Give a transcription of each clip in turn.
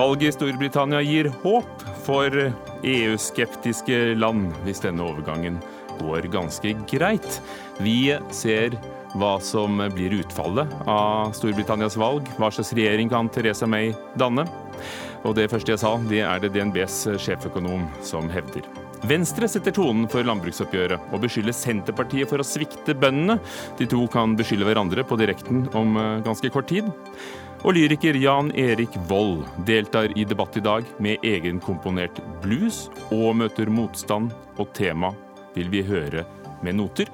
Valget i Storbritannia gir håp for EU-skeptiske land hvis denne overgangen går ganske greit. Vi ser hva som blir utfallet av Storbritannias valg. Hva slags regjering kan Theresa May danne? Og det første jeg sa, det er det DNBs sjeføkonom som hevder. Venstre setter tonen for landbruksoppgjøret og beskylder Senterpartiet for å svikte bøndene. De to kan beskylde hverandre på direkten om eh, ganske kort tid. Og lyriker Jan Erik Vold deltar i debatt i dag med egenkomponert blues, og møter motstand, og tema vil vi høre med noter.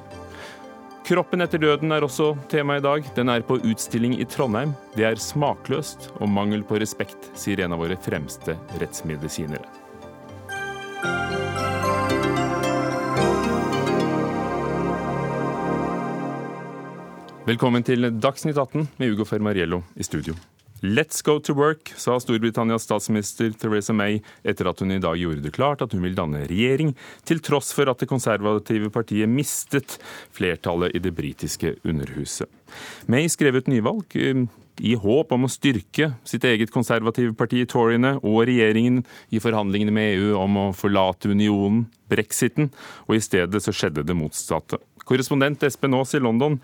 Kroppen etter døden er også tema i dag. Den er på utstilling i Trondheim. Det er smakløst og mangel på respekt, sier en av våre fremste rettsmedisinere. Velkommen til Dagsnytt 18 med Ugo Fermariello i studio. Let's go to work, sa Storbritannias statsminister Theresa May etter at hun i dag gjorde det klart at hun vil danne regjering, til tross for at det konservative partiet mistet flertallet i det britiske underhuset. May skrev ut nyvalg eh, i håp om å styrke sitt eget konservative parti, Toryene, og regjeringen i forhandlingene med EU om å forlate unionen, brexiten, og i stedet så skjedde det motsatte. Korrespondent Espen Aas i London.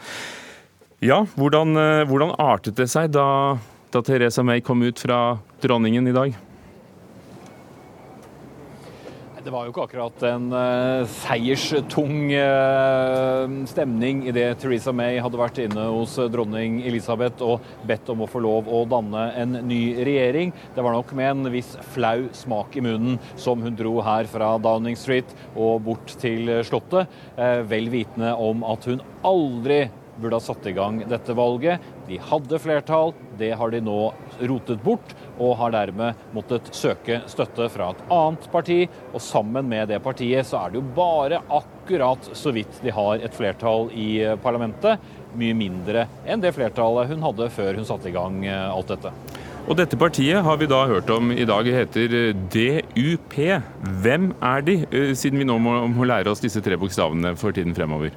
Ja, hvordan, eh, hvordan artet det seg da, da Teresa May kom ut fra dronningen i dag? Det var jo ikke akkurat en uh, seierstung uh, stemning idet Theresa May hadde vært inne hos dronning Elisabeth og bedt om å få lov å danne en ny regjering. Det var nok med en viss flau smak i munnen som hun dro her fra Downing Street og bort til Slottet, uh, vel vitende om at hun aldri burde ha satt i gang dette valget. De hadde flertall, det har de nå rotet bort, og har dermed måttet søke støtte fra et annet parti. Og sammen med det partiet så er det jo bare akkurat så vidt de har et flertall i parlamentet. Mye mindre enn det flertallet hun hadde før hun satte i gang eh, alt dette. Og dette partiet har vi da hørt om i dag heter eh, DUP. Hvem er de, eh, siden vi nå må, må lære oss disse tre bokstavene for tiden fremover?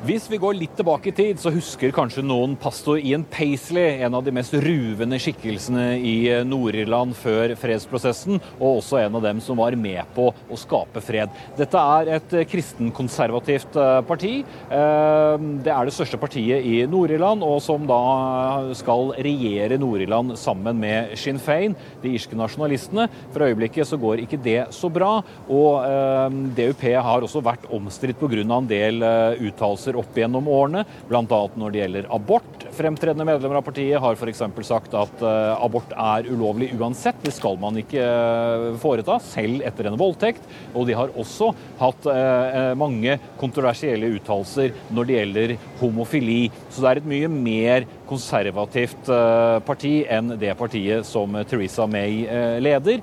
Hvis vi går litt tilbake i tid, så husker kanskje noen pastor Ian Paisley, en av de mest ruvende skikkelsene i eh, Nord-Irland før fredsprosessen, og også en av dem som var med på å skape fred. Dette er et eh, kristenkonservativt eh, parti. Det er det største partiet i Nord-Irland, og som da skal regjere Nord-Irland sammen med Sinn Fein, de irske nasjonalistene. For øyeblikket så går ikke det så bra, og DUP har også vært omstridt pga. en del uttalelser uttalelser opp gjennom årene, bl.a. når det gjelder abort. Fremtredende medlemmer av partiet har f.eks. sagt at uh, abort er ulovlig uansett. Det skal man ikke uh, foreta, selv etter en voldtekt. Og de har også hatt uh, mange kontroversielle uttalelser når det gjelder homofili. Så det er et mye mer konservativt parti enn det partiet som Theresa May leder.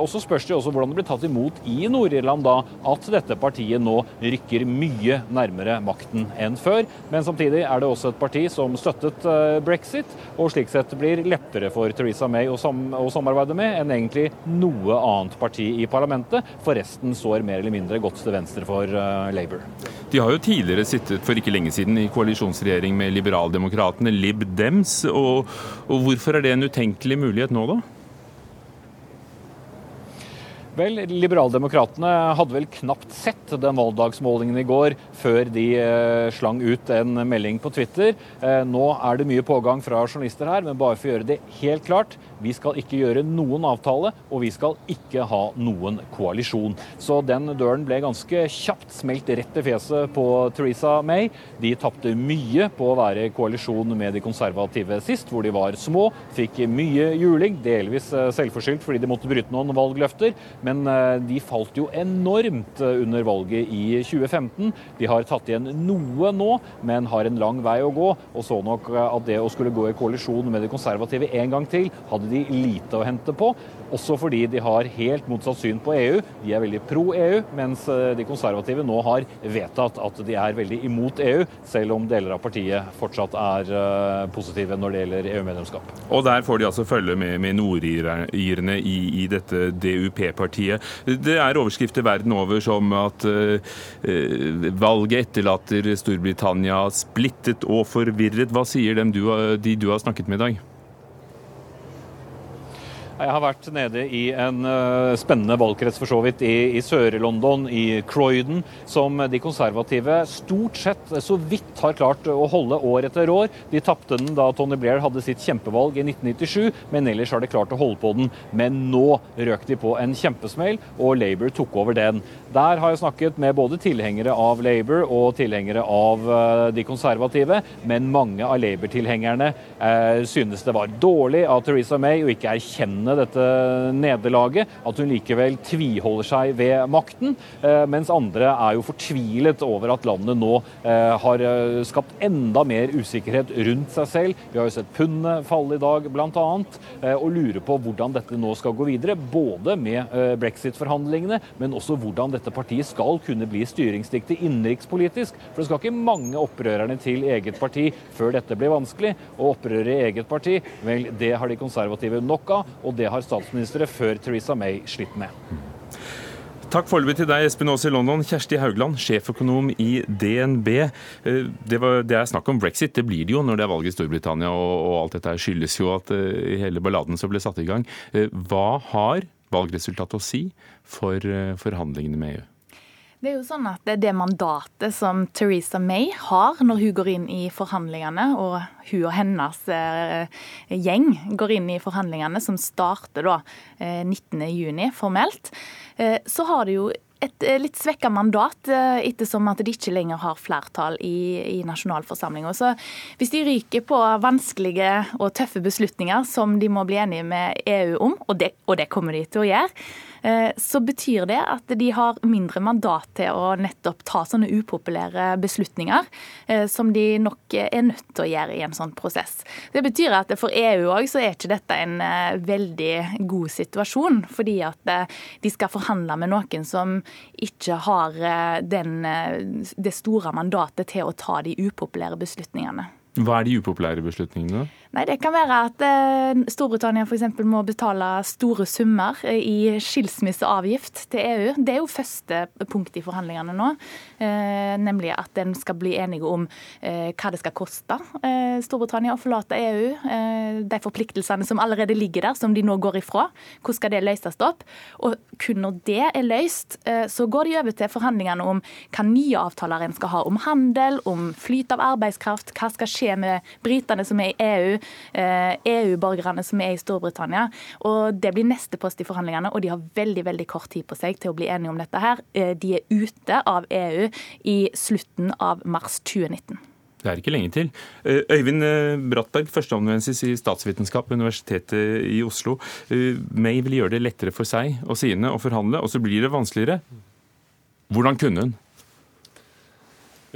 Og så spørs det også hvordan det blir tatt imot i Nord-Irland da at dette partiet nå rykker mye nærmere makten enn før. Men samtidig er det også et parti som støttet eh, brexit, og slik sett blir lettere for Theresa May å, sam å samarbeide med enn egentlig noe annet parti i parlamentet. For resten står mer eller mindre godt til venstre for Labour. De har jo tidligere sittet for ikke lenge siden i koalisjonsregjering med liberaldemokratene Lib Dems. Og, og hvorfor er det en utenkelig mulighet nå, da? Vel, Liberaldemokratene hadde vel knapt sett den valgdagsmålingen i går før de eh, slang ut en melding på Twitter. Eh, nå er det mye pågang fra journalister her, men bare for å gjøre det helt klart. Vi skal ikke gjøre noen avtale, og vi skal ikke ha noen koalisjon. Så den døren ble ganske kjapt smelt rett i fjeset på Theresa May. De tapte mye på å være i koalisjon med de konservative sist, hvor de var små. Fikk mye juling, delvis eh, selvforskyldt fordi de måtte bryte noen valgløfter. Men eh, de falt jo enormt eh, under valget i 2015. De har tatt igjen noe nå, men har en lang vei å gå. Og så nok at det å skulle gå i koalisjon med de konservative en gang til hadde hadde de lite å hente på. Også fordi de har helt motsatt syn på EU. De er veldig pro EU, mens eh, de konservative nå har vedtatt at de er veldig imot EU, selv om deler av partiet fortsatt er eh, positive når det gjelder EU-medlemskap. Og der får de altså følge med, med nordirene i, i dette DUP-partiet. Det er overskrifter verden over som at valget etterlater Storbritannia splittet og forvirret. Hva sier dem du, de du har snakket med i dag? Jeg har vært nede i en uh, spennende valgkrets for så vidt i, i Sør-London, i Croydon, som de konservative stort sett så vidt har klart å holde år etter år. De tapte den da Tony Blair hadde sitt kjempevalg i 1997, men ellers har de klart å holde på den. Men nå røk de på en kjempesmell, og Labour tok over den. Der har jeg snakket med både tilhengere av Labour og tilhengere av uh, de konservative, men mange av Labour-tilhengerne uh, synes det var dårlig av Theresa May å ikke erkjenne dette nederlaget, at hun likevel tviholder seg ved makten. Eh, mens andre er jo fortvilet over at landet nå eh, har eh, skapt enda mer usikkerhet rundt seg selv. Vi har jo sett pundet falle i dag, bl.a. Og lurer på hvordan dette nå skal gå videre. Både med brexit-forhandlingene, men også hvordan dette partiet skal kunne bli styringsdyktig innenrikspolitisk. For det skal ikke mange opprørerne til eget parti før dette blir vanskelig. Og opprøret i eget parti, vel, det har de konservative nok av. og det har statsministre før Theresa May slitt med. Takk foreløpig til deg, Espen Aas i London. Kjersti Haugland, sjeføkonom i DNB. Eh, det, var, det, er snakk om brexit. Det blir det jo når det er valg i Storbritannia, og, og alt dette skyldes jo at uh, hele balladen som ble satt i gang. Uh, hva har valgresultatet å si for uh, forhandlingene med EU? Det er jo sånn at det er det mandatet som Theresa May har når hun går inn i forhandlingene, og hun og hennes eh, gjeng går inn i forhandlingene, som starter da eh, 19.6 formelt. Eh, så har det jo et eh, litt svekka mandat, eh, ettersom at de ikke lenger har flertall i, i nasjonalforsamlinga. Så hvis de ryker på vanskelige og tøffe beslutninger som de må bli enige med EU om, og det, og det kommer de til å gjøre, så betyr det at de har mindre mandat til å nettopp ta sånne upopulære beslutninger, eh, som de nok er nødt til å gjøre i en sånn prosess. Det betyr at for EU òg så er ikke dette en eh, veldig god situasjon, fordi at de skal forhandle med noen som ikke har den, det store mandatet til å ta de upopulære beslutningene. Hva er de upopulære beslutningene? Nei, Det kan være at eh, Storbritannia f.eks. må betale store summer eh, i skilsmisseavgift til EU. Det er jo første punkt i forhandlingene nå. Eh, nemlig at en skal bli enige om hva det skal koste Storbritannia å forlate EU. De forpliktelsene som allerede ligger der, som de nå går ifra. Hvordan skal det løses opp? Og kun når det er løst, så går de over til forhandlingene om hva nye avtaler en skal ha om handel, om flyt av arbeidskraft, hva skal skje med britene som er i EU EU-borgerne eh, e som er i Storbritannia. Og Det blir neste post i forhandlingene, og de har veldig veldig kort tid på seg til å bli enige om dette. her. Eh, de er ute av EU i slutten av mars 2019. Det er ikke lenge til. Eh, Øyvind Brattberg, førsteamanuensis i statsvitenskap ved Universitetet i Oslo. May vil gjøre det lettere for seg og sine å forhandle, og så blir det vanskeligere. Hvordan kunne hun?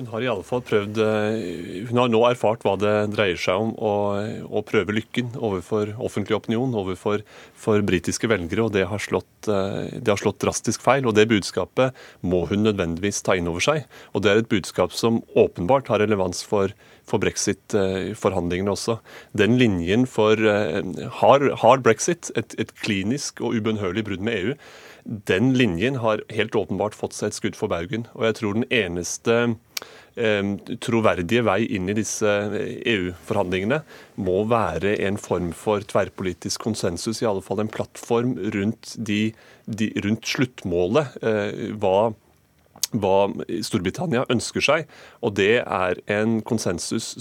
Hun har i alle fall prøvd eh, Hun har nå erfart hva det dreier seg om å, prøve lykken overfor offentlig opinion, overfor for britiske velgere, og det har, slått, eh, det har, slått, drastisk feil. og Det budskapet må hun nødvendigvis ta inn over seg. Og Det er et budskap som åpenbart har relevans for, for brexit-forhandlingene også. Den linjen for hard, Har, har brexit et, et klinisk og ubønnhørlig brudd med EU? Den linjen har helt åpenbart fått seg et skudd for baugen. Og jeg tror den eneste eh, troverdige vei inn i disse EU-forhandlingene må være en form for tverrpolitisk konsensus, i alle fall en plattform rundt, de, de, rundt sluttmålet. Eh, hva hva Storbritannia ønsker seg. Og det er en konsensus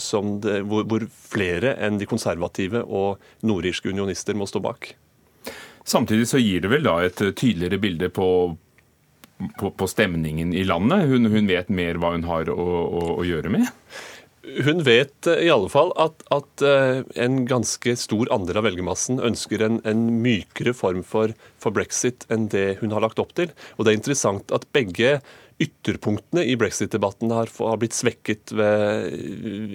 det, hvor, hvor flere enn de konservative og nordirske unionister må stå bak. Samtidig så gir det vel da et tydeligere bilde på, på, på stemningen i landet. Hun, hun, vet mer hva hun har å, å, å gjøre med? Hun vet eh, i alle fall at, at, eh, en ganske stor andel av velgermassen ønsker en, en mykere form for, for, brexit enn det hun har lagt opp til. Og det er interessant at begge ytterpunktene i brexit-debatten har, har, blitt svekket ved,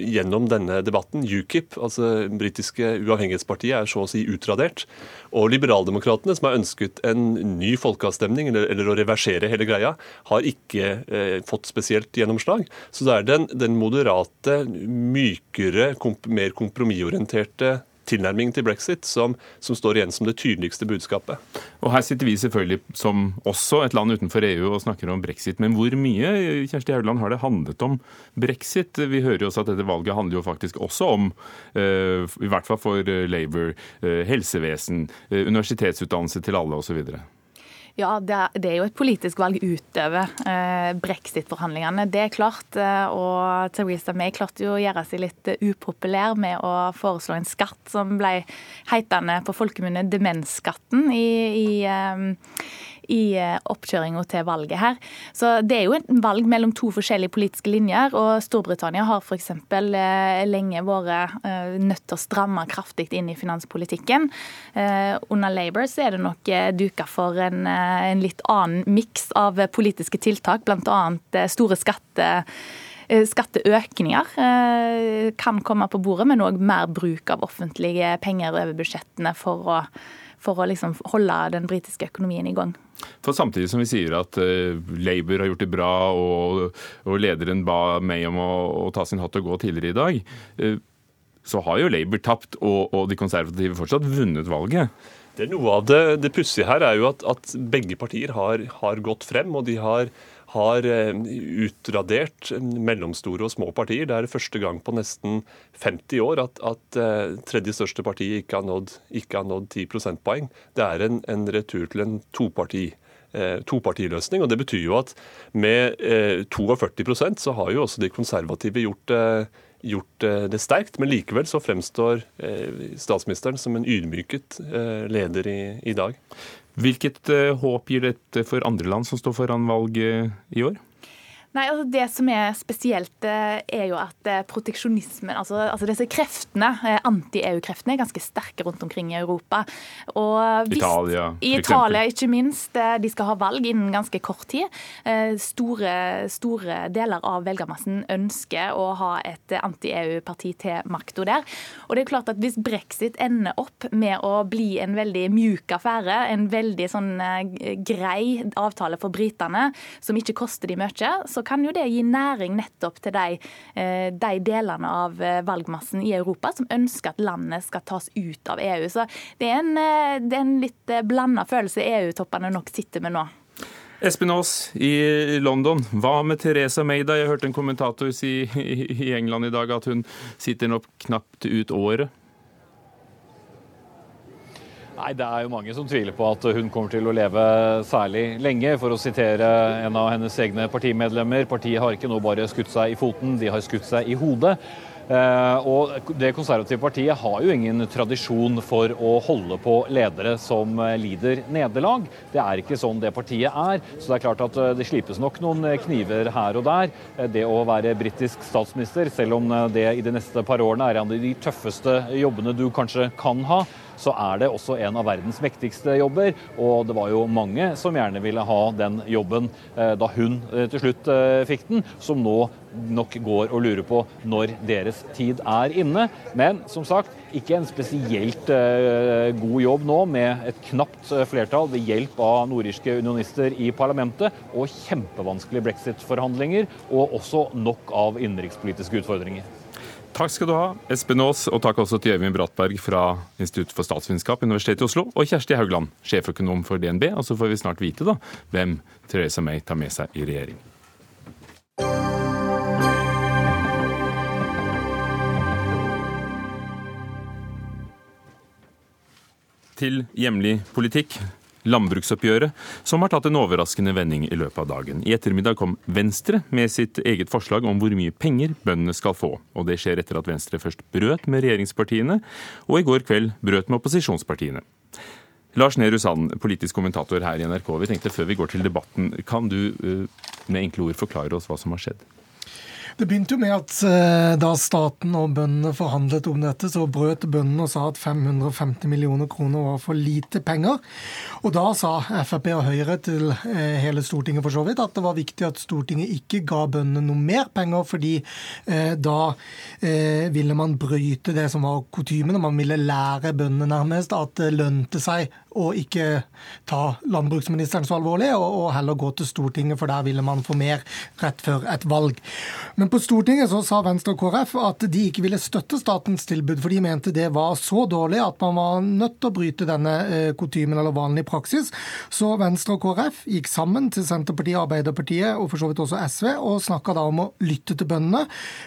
gjennom denne debatten. UKIP, altså britiske uavhengighetspartiet, er så å si utradert. Og liberaldemokratene, som har ønsket en ny folkeavstemning, eller, eller, å reversere hele greia, har ikke eh, fått spesielt gjennomslag. Så det er den, den moderate, mykere, komp mer kompromissorienterte tilnærmingen til brexit som, som, står igjen som det tydeligste budskapet. Og Her sitter vi selvfølgelig som også et land utenfor EU og snakker om brexit. Men hvor mye Kjersti Haugland, har det handlet om brexit? Vi hører jo også at dette valget handler jo faktisk også om, uh, i hvert fall for Labour, uh, helsevesen, universitetsutdannelse til alle osv. Ja, det er, jo et politisk valg utover eh, brexit-forhandlingene. Det er klart. Eh, og Theresa May klarte jo å gjøre seg litt eh, upopulær med å foreslå en skatt som ble heitende på folkemunne demensskatten i, i i eh, oppkjøringa til valget her. Så det er jo et valg mellom to forskjellige politiske linjer. og Storbritannia har f.eks. Eh, lenge vært eh, nødt til å stramme kraftig inn i finanspolitikken. Under Labour så er det nok duka for en, en litt annen miks av politiske tiltak, bl.a. store skatte Skatteøkninger kan komme på bordet, men òg mer bruk av offentlige penger over budsjettene for å, for å liksom holde den britiske økonomien i gang. For Samtidig som vi sier at uh, Labour har gjort det bra, og, og lederen ba May om å, å, ta sin hatt og gå tidligere i dag, uh, så har jo Labour tapt, og, og, de konservative fortsatt vunnet valget. Det er Noe av det, det pussige her er jo at, at begge partier har, har, gått frem, og de har, har uh, utradert mellomstore og små partier. Det er første gang på nesten 50 år at, at tredje største parti ikke har nådd, ikke har nådd 10 prosentpoeng. Det er en, en retur til en toparti Eh, topartiløsning. og Det betyr jo at med 42 eh, så har jo også de konservative gjort, eh, gjort det sterkt. Men likevel så fremstår statsministeren som en ydmyket leder i, i dag. Hvilket håp gir dette for andre land som står foran valget i år? Nei, altså Det som er spesielt, eh, er jo at eh, proteksjonismen, altså, altså disse kreftene, eh, anti-EU-kreftene, er ganske sterke rundt omkring i Europa. Og hvis, Italia, I Italia, ikke minst. De skal ha valg innen ganske kort tid. Store, store deler av velgermassen ønsker å ha et anti-EU-parti til makta der. Og det er klart at Hvis brexit ender opp med å bli en veldig mjuk affære, en veldig sånn grei avtale for britene, som ikke koster de mye, så kan jo det gi næring nettopp til de, eh, de delene av eh, valgmassen i Europa som ønsker at landet skal tas ut av EU. Så det er en, eh, det er en litt blanda følelse EU-toppene nok sitter med nå. Espen Aas i London, hva med Teresa May? da? Jeg hørte en kommentator si i England i dag at hun sitter nok knapt ut året. Nei, Det er jo mange som tviler på at hun kommer til å leve særlig lenge. For å sitere en av hennes egne partimedlemmer, partiet har ikke nå bare skutt seg i foten, de har skutt seg i hodet. Eh, og Det konservative partiet har jo ingen tradisjon for å holde på ledere som eh, lider nederlag. Det er ikke sånn det partiet er. Så det er klart at eh, det slipes nok noen kniver her og der. Det å være britisk statsminister, selv om det i de neste par årene er en av de tøffeste jobbene du kanskje kan ha, så er det også en av verdens mektigste jobber. Og det var jo mange som gjerne ville ha den jobben eh, da hun eh, til slutt eh, fikk den, som nå nok går og lurer på når deres tid er inne. Men som sagt, ikke en spesielt god jobb nå, med et knapt flertall ved hjelp av nordirske unionister i parlamentet, og kjempevanskelige brexit-forhandlinger, og også nok av innenrikspolitiske utfordringer. Takk skal du ha, Espen Aas, og takk også til Øyvind Brattberg fra Institutt for statsvitenskap, Universitetet i Oslo, og Kjersti Haugland, sjeføkonom for DNB. Og så får vi snart vite da hvem Theresa May tar med seg i regjering. Til hjemlig politikk landbruksoppgjøret, som har tatt en overraskende vending i løpet av dagen. I ettermiddag kom Venstre med sitt eget forslag om hvor mye penger bøndene skal få. Og det skjer etter at Venstre først brøt med regjeringspartiene, og i går kveld brøt med opposisjonspartiene. Lars Nehru Sand, politisk kommentator her i NRK. Vi tenkte Før vi går til debatten, kan du eh, med enkle ord forklare oss hva som har skjedd? Det begynte jo med at eh, da staten og bøndene forhandlet om dette, så brøt bøndene og sa at 550 millioner kroner var for lite penger. Og da sa Frp og Høyre til eh, hele Stortinget for så vidt at det var viktig at Stortinget ikke ga bøndene noe mer penger, fordi eh, da ville man bryte det som var kutymen, og man ville lære bøndene nærmest at det lønte seg å ikke ta landbruksministeren så alvorlig, og, heller gå til Stortinget, for der ville man få mer rett før et valg. Men på Stortinget så sa Venstre og KrF at de ikke ville støtte statens tilbud, for de mente det var så dårlig at man var nødt til å bryte denne eh, kutymen eller vanlig praksis. Så Venstre og KrF gikk sammen til Senterpartiet, Arbeiderpartiet og for så vidt også SV og snakka da om å lytte til bøndene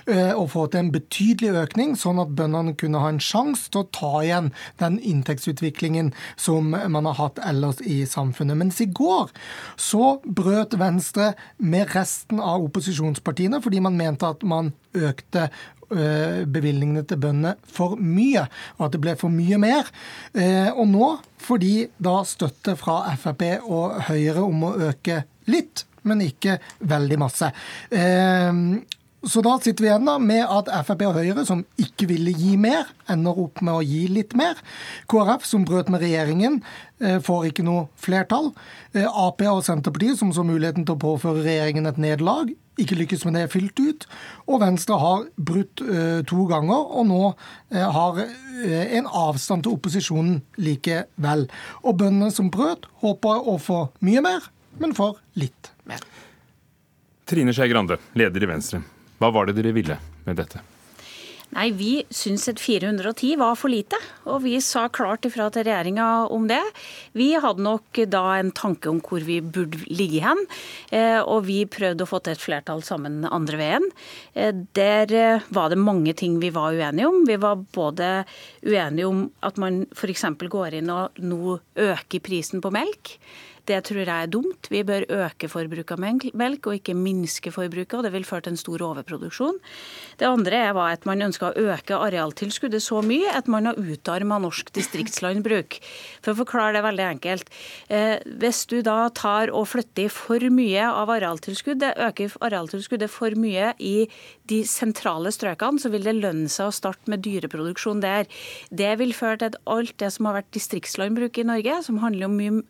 eh, og få til en betydelig økning, sånn at bøndene kunne ha en sjanse til å ta igjen den inntektsutviklingen som man har hatt ellers i samfunnet. Mens i går så brøt Venstre med resten av opposisjonspartiene fordi man mente at man økte Eh, bevilgningene til bøndene for mye, og at det ble for mye mer. Eh, og nå får de da støtte fra Frp og Høyre om å øke litt, men ikke veldig masse. Eh, så da sitter vi igjen da med at Frp og Høyre, som ikke ville gi mer, ender opp med å gi litt mer. KrF, som brøt med regjeringen, får ikke noe flertall. Ap og Senterpartiet, som så muligheten til å påføre regjeringen et nederlag, ikke lykkes med det fylt ut. Og Venstre har brutt uh, to ganger, og nå har en avstand til opposisjonen likevel. Og bøndene som brøt, håper å få mye mer, men får litt mer. Trine Skei Grande, leder i Venstre. Hva var det dere ville med dette? Nei, Vi syns at 410 var for lite, og vi sa klart ifra til regjeringa om det. Vi hadde nok da en tanke om hvor vi burde ligge hen, eh, og vi prøvde å få til et flertall sammen andre veien. Eh, der eh, var det mange ting vi var uenige om. Vi var både uenige om at man f.eks. går inn og nå øker prisen på melk. Det tror jeg er dumt. Vi bør øke forbruket av melk, og ikke minske forbruket. og Det vil føre til en stor overproduksjon. Det andre var at man ønska å øke arealtilskuddet så mye at man har utarma norsk distriktslandbruk. For å forklare det veldig enkelt. Eh, hvis du da tar og flytter for mye av arealtilskuddet, øker arealtilskuddet for mye i de sentrale strøkene, så vil det lønne seg å starte med dyreproduksjon der. Det vil føre til at alt det som har vært distriktslandbruk i Norge, som handler om mye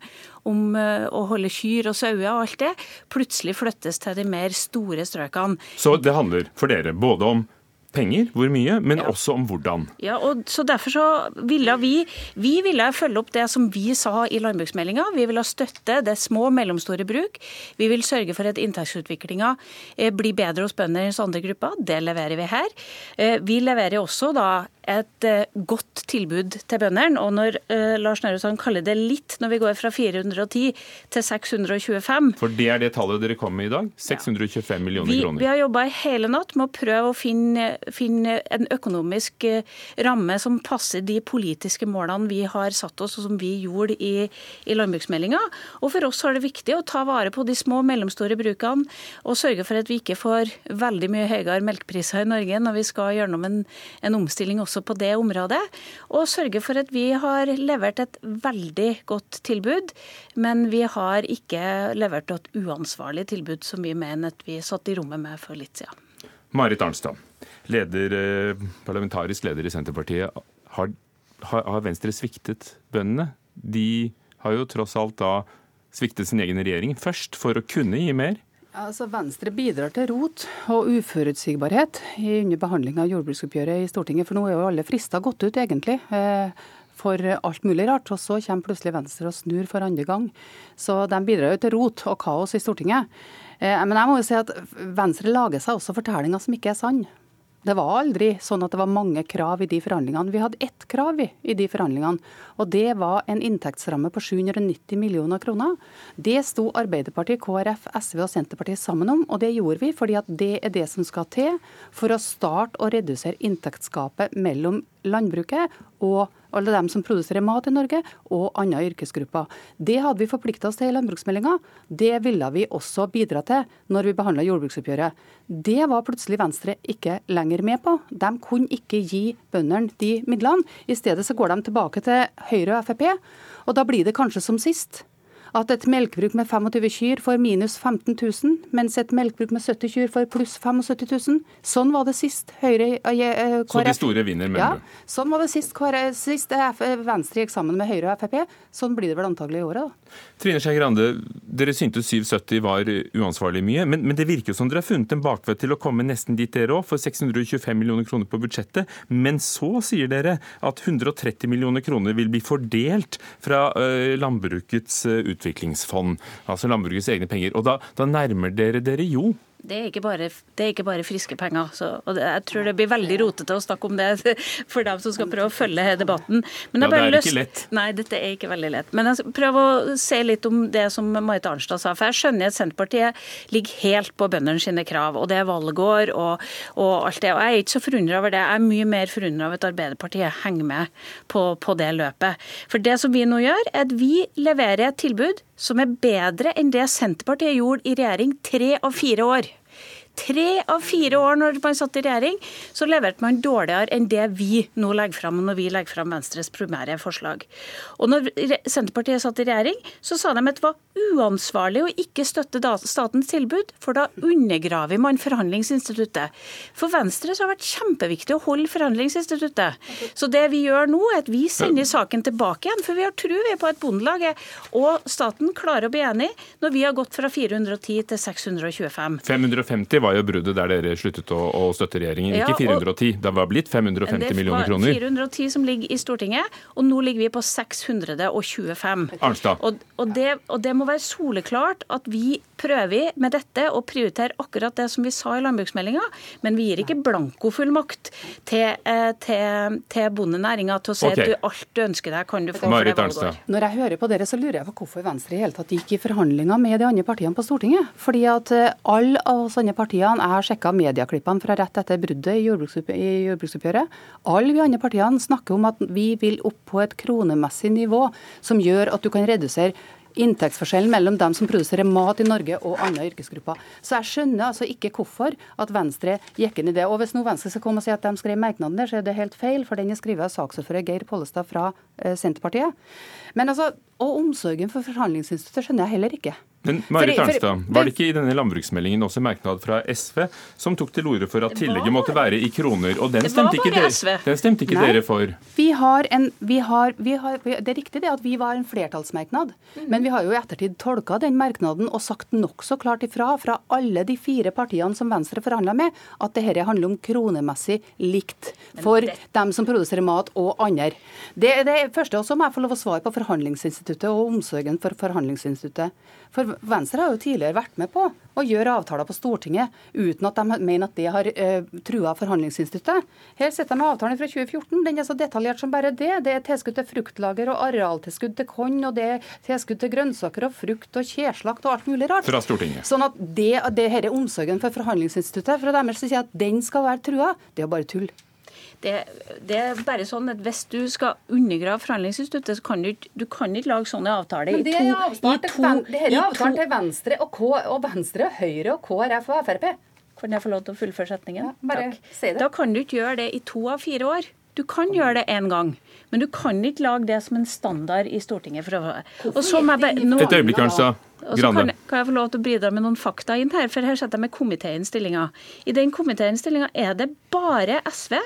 om eh, å holde kyr og sauer og alt det, plutselig flyttes til de mer store strøkene. Så det handler for dere både om penger, hvor mye, men ja. også om hvordan. Ja, og så Derfor så ville vi vi ville følge opp det som vi sa i landbruksmeldinga. Vi ville støtte det små og mellomstore bruk. Vi vil sørge for at inntektsutviklinga eh, blir bedre hos bønder enn hos andre grupper. Det leverer vi her. Eh, vi leverer også da et eh, godt tilbud til bøndene. Og når uh, Lars Nehru Sand kaller det litt, når vi går fra 410 til 625 For det er det tallet dere kom med i dag? 625 ja. millioner vi, kroner. Vi har jobba hele natt med å prøve å finne, finne, en økonomisk ramme som passer de politiske målene vi har satt oss, og som vi gjorde i, i landbruksmeldinga. Og for oss er det viktig å ta vare på de små og mellomstore brukene, og sørge for at vi ikke får veldig mye høyere melkepriser i Norge når vi skal gjennom en, en omstilling også også på det området. Og sørge for at vi har levert et veldig godt tilbud, men vi har ikke levert et uansvarlig tilbud som vi mener at vi satt i rommet med for litt siden. Marit Arnstad, leder, eh, parlamentarisk leder i Senterpartiet. Har, har Venstre sviktet bøndene? De har jo tross alt da sviktet sin egen regjering først for å kunne gi mer. Altså Venstre bidrar til rot og uforutsigbarhet under behandling av jordbruksoppgjøret i Stortinget. For nå er jo alle frister gått ut, egentlig. Eh, for alt mulig rart. Og så kommer plutselig Venstre og snur for andre gang. Så de bidrar jo til rot og kaos i Stortinget. Eh, men jeg må jo si at Venstre lager seg også fortellinger som ikke er sann. Det var aldri sånn at det var mange krav i de forhandlingene. Vi hadde ett krav i de forhandlingene, og det var en inntektsramme på 790 millioner kroner. Det sto Arbeiderpartiet, KrF, SV og Senterpartiet sammen om, og det gjorde vi fordi at det er det som skal til for å starte å redusere inntektsgapet mellom landbruket og alle dem som produserer mat i Norge, og andre yrkesgrupper. Det hadde vi forplikta oss til i landbruksmeldinga. Det ville vi også bidra til når vi behandla jordbruksoppgjøret. Det var plutselig Venstre ikke lenger med på. De kunne ikke gi bøndene de midlene. I stedet så går de tilbake til Høyre og Frp, og da blir det kanskje som sist at et melkebruk med 25 kyr får minus 15 000, mens et melkebruk med 70 kyr får pluss 75 000. Sånn var det sist Høyre KrF. Eh, eh, Så de store vinner, mener ja, du? Sånn var det sist, KrF, sist Venstre gikk sammen med Høyre og Frp. Sånn blir det vel antagelig i året, da. Trine Skei Grande, dere syntes 770 var uansvarlig mye, men, men, det virker som dere har funnet en bakvei til å komme nesten dit dere òg, for 625 millioner kroner på budsjettet. Men så sier dere at 130 millioner kroner vil bli fordelt fra uh, landbrukets uh, utviklingsfond, altså landbrukets egne penger. Og da, da nærmer dere dere jo det er ikke bare, er ikke bare friske penger. Så, og det, jeg tror det blir veldig rotete å snakke om det for dem som skal prøve å følge debatten. Men ja, det er ikke lett. Nei, dette er ikke veldig lett. Men jeg prøver å se litt om det som Marit Arnstad sa. For jeg skjønner at Senterpartiet ligger helt på bøndene sine krav, og det er valgår og, og, alt det. Og jeg er ikke så forundra over det. Jeg er mye mer forundra over at Arbeiderpartiet henger med på, på det løpet. For det som vi nå gjør, er at vi leverer et tilbud som er bedre enn det Senterpartiet gjorde i regjering tre av fire år tre av fire år når man satt i regjering, så leverte man dårligere enn det vi nå legger fram når vi legger fram Venstres primære forslag. Og når Senterpartiet satt i regjering, så sa de at det var uansvarlig å ikke støtte statens tilbud, for da undergraver man forhandlingsinstituttet. For Venstre så har det vært kjempeviktig å holde forhandlingsinstituttet. Så det vi gjør nå, er at vi sender saken tilbake igjen, for vi har tro på at Bondelaget og staten klarer å bli enige når vi har gått fra 410 til 625. 550 var var jo bruddet der dere sluttet å, å støtte regjeringen. Ja, ikke 410. Det var blitt 550 millioner kroner. Det var 410 som ligger i Stortinget, og nå ligger vi på 625. Arnstad. Og, og, det, og det må være soleklart at vi prøver med dette å prioritere akkurat det som vi sa i landbruksmeldinga, men vi gir ikke blankofullmakt til, eh, til, til bondenæringa til å si okay. at du, alt du ønsker deg, kan du få. Marit Arnstad. Når jeg hører på dere, så lurer jeg på hvorfor Venstre i hele tatt gikk i forhandlinger med de andre partiene på Stortinget. Fordi at eh, alle av oss andre partier partiene, jeg har sjekka medieklippene fra rett etter bruddet i, jordbruksoppgjøret. Alle vi andre partiene snakker om at vi vil opp på et kronemessig nivå som gjør at du kan redusere inntektsforskjellen mellom dem som produserer mat i Norge og andre yrkesgrupper. Så jeg skjønner altså ikke hvorfor at Venstre gikk inn i det. Og hvis nå Venstre skal komme og si at de skrev merknaden der, så er det helt feil, for den er skrevet av saksordfører Geir Pollestad fra eh, Senterpartiet. Men altså, Og omsorgen for forhandlingsinstituttet skjønner jeg heller ikke. Men Marit Arnstad, var det ikke i denne landbruksmeldingen også merknad fra SV som tok til orde for at tillegget måtte være i kroner? Og den stemte ikke, dere, den stemte ikke dere for? Vi har en, vi har, vi har, det er riktig det at vi var en flertallsmerknad, mm. men vi har jo i ettertid tolka den merknaden og sagt nokså klart ifra fra alle de fire partiene som Venstre forhandla med, at dette handler om kronemessig likt for dem som produserer mat og andre. Det er det første. Og så må jeg få lov å svare på forhandlingsinstituttet og omsorgen for forhandlingsinstituttet. For Venstre har jo tidligere vært med på å gjøre avtaler på Stortinget uten at de mener at det har uh, trua forhandlingsinstituttet. Her sitter de med avtalen fra 2014. Den er så detaljert som bare det. Det er tilskudd til fruktlager og arealtilskudd til korn, og det er tilskudd til grønnsaker og frukt og kjeslakt og alt mulig rart. Fra Stortinget. Sånn at det, det her er omsorgen for forhandlingsinstituttet. For deres si at den skal være trua, det er bare tull. Det, det, er bare sånn at Hvis du skal undergrave forhandlingsinstituttet, så kan du, du kan ikke lage sånne avtaler Men det er avtalen til, avtalen til Venstre og, K, og Venstre, Høyre og KrF og Frp. Kan jeg få lov til å fullføre setningen? Ja, bare Takk. Si det. Da kan du ikke gjøre det i to av fire år. Du kan gjøre det én gang, men du kan ikke lage det som en standard i Stortinget. For å... Og så må jeg bare... Nå... Et øyeblikk, Arnstad. Og så kan, kan, jeg få lov til å bidra med noen fakta inn her, for her setter jeg med komitéinnstillinga. I den komitéinnstillinga er det bare SV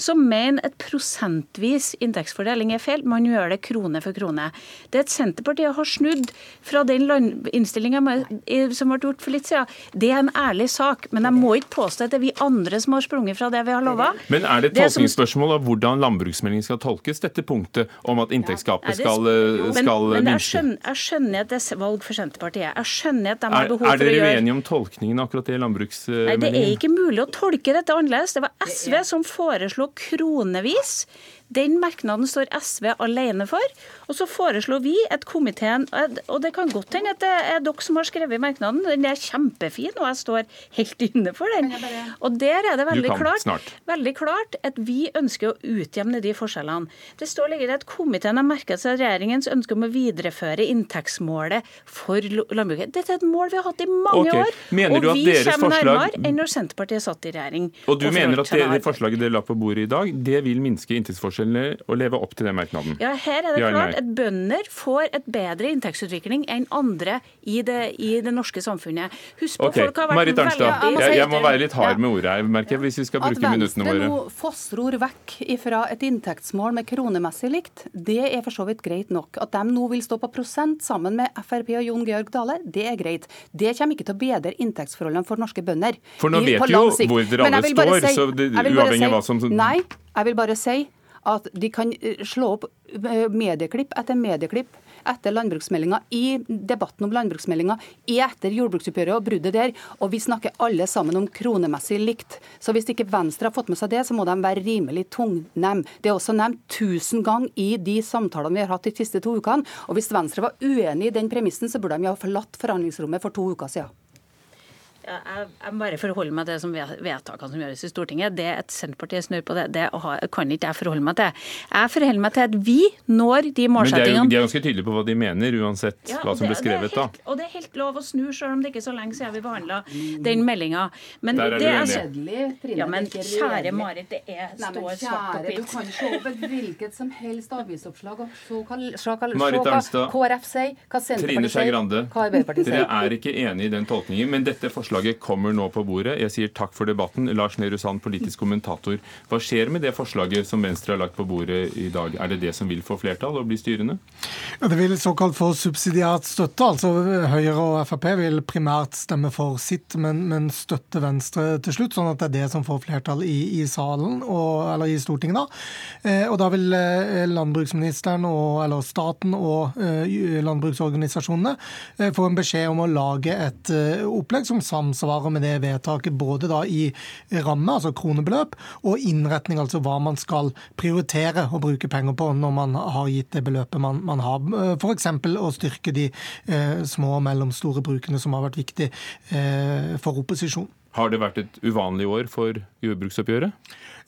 som mener at prosentvis inntektsfordeling er feil. Man gjør det krone for krone. Det at Senterpartiet har snudd fra den innstillinga som ble gjort for litt siden, det er en ærlig sak. Men jeg må ikke påstå at det er vi andre som har sprunget fra det vi har lova. Men er det et tolkningsspørsmål av hvordan landbruksmeldingen skal tolkes, dette punktet om at inntektsgapet skal, eh, skal men, men jeg, skjønner, jeg skjønner at det er valg for Senterpartiet. Jeg skjønner at de har behov for å gjøre Er dere uenige om tolkningen akkurat det i landbruksmeldingen? Nei, det er ikke mulig å tolke dette annerledes. Det var SV som foreslo kronevis den merknaden står SV alene for. Og så foreslår vi at komiteen Og det kan godt hende at det er dere som har skrevet merknaden. Den er kjempefin, og jeg står helt inne for den. Og der er det veldig klart, veldig klart at vi ønsker å utjevne de forskjellene. Det står ligger at komiteen har merket seg regjeringens ønske om å videreføre inntektsmålet for landbruket. Dette er et mål vi har hatt i mange okay. år. Mener og vi kommer forslag... nærmere enn når Senterpartiet satt i regjering. Og du og mener at det, det forslaget dere la på bordet i dag, det vil minske inntektsforskjellen forskjellene og leve opp til den merknaden? Ja, her er det Ja, klart at bønder får et bedre inntektsutvikling enn andre i det, i det norske samfunnet. Husk på, okay. folk har vært Marit Arnstad, veldig... jeg må jeg, må være litt hard med ordet her, merker jeg, hvis vi skal bruke minuttene våre. At Venstre nå fossror vekk fra et inntektsmål med kronemessig likt, det er for så vidt greit nok. At de nå vil stå på prosent sammen med Frp og Jon Georg Dale, det er greit. Det kommer ikke til å bedre inntektsforholdene for norske bønder. For nå vet på jo hvor dere alle står, si, så det- jeg vil bare uavhengig av hva som- Nei, jeg vil bare si at de kan eh, slå opp eh, medieklipp etter medieklipp etter landbruksmeldinga, i debatten om landbruksmeldinga, etter jordbruksoppgjøret og bruddet der. Og vi snakker alle sammen om kronemessig likt. Så hvis ikke Venstre har fått med seg det, så må de være rimelig tungnem. Det er også nevnt tusen ganger i de samtalene vi har hatt de siste to ukene. Og hvis Venstre var uenig i den premissen, så burde de ha forlatt forhandlingsrommet for to uker siden. Ja, jeg, jeg bare forholder meg til det som vedtakene som gjøres i Stortinget. Det at Senterpartiet snur på det, det kan ikke jeg forholde meg til. Jeg forholder meg til at vi når de målsettingene. Men de er, ganske tydelige på hva de mener, uansett Ja, hva som ble det- er skrevet da. Og det er helt lov å snu, selv om det ikke er så lenge siden vi behandla den meldinga. Men Der er det er. Kjedelig, Trine. Ja, men kjære. Marit, det er men står svart på kjære, du kan se over hvilket som helst avisoppslag og se hva, KrF sier, hva Senterpartiet sier, hva Arbeiderpartiet dere er ikke enig i den tolkningen, men dette forslaget kommer nå på bordet. Jeg sier takk for debatten. Lars Nehru Sand, politisk kommentator. Hva skjer med det forslaget som Venstre har lagt på bordet i dag? Er det det som vil få flertall og bli styrende? Ja, det vil såkalt få subsidiært støtte. altså Høyre og Frp vil primært stemme for sitt, men, men støtte Venstre til slutt. Sånn at det er det som får flertall i, i salen, og, eller i Stortinget. da. Eh, og da vil eh, landbruksministeren, og, eller staten og eh, landbruksorganisasjonene eh, få en beskjed om å lage et eh, opplegg som samsvarer med det vedtaket, både da i ramme, altså kronebeløp, og innretning, altså hva man skal prioritere å bruke penger på når man har gitt det beløpet man, man har. F.eks. å styrke de eh, små og mellomstore brukene, som har vært viktig eh, for opposisjonen. Har det vært et uvanlig år for jordbruksoppgjøret?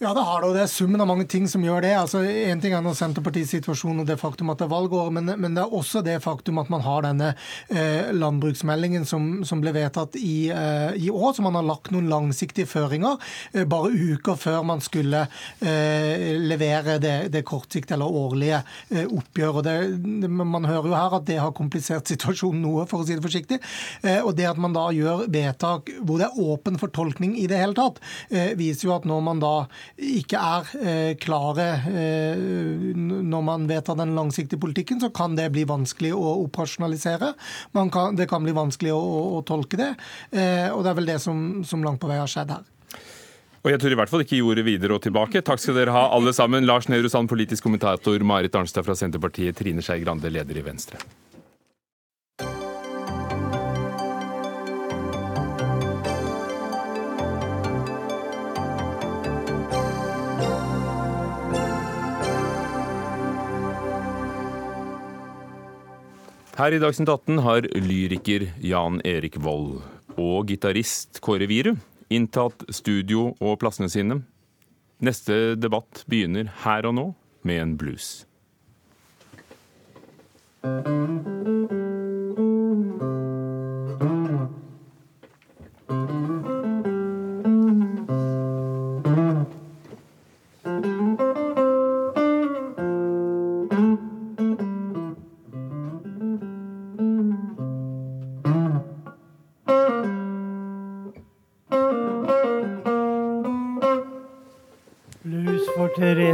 Ja, det har det, og det er summen av mange ting som gjør det. Altså, En ting er nå Senterpartiets situasjon og det faktum at det er valgår, men, men det er også det faktum at man har denne eh, landbruksmeldingen som, som ble vedtatt i, eh, i år, så man har lagt noen langsiktige føringer eh, bare uker før man skulle eh, levere det, det kortsiktige eller årlige eh, oppgjør. Og det, det, man hører jo her at det har komplisert situasjonen noe, for å si det forsiktig. Eh, og det at man da gjør vedtak hvor det er åpen for tolkning i det hele tatt, viser jo at når man da ikke er eh, klare eh, når man vedtar den langsiktige politikken, så kan det bli vanskelig å operasjonalisere. Kan, det kan bli vanskelig å, å tolke det. Eh, og det er vel det som, som langt på vei har skjedd her. Og jeg tror i hvert fall ikke jordet videre og tilbake. Takk skal dere ha, alle sammen. Lars Nehru Sand, politisk kommentator, Marit Arnstad fra Senterpartiet, Trine Skei Grande, leder i Venstre. Her i Dagsnytt 18 har lyriker Jan Erik Vold og gitarist Kåre Wiru inntatt studio og plassene sine. Neste debatt begynner her og nå med en blues. Blues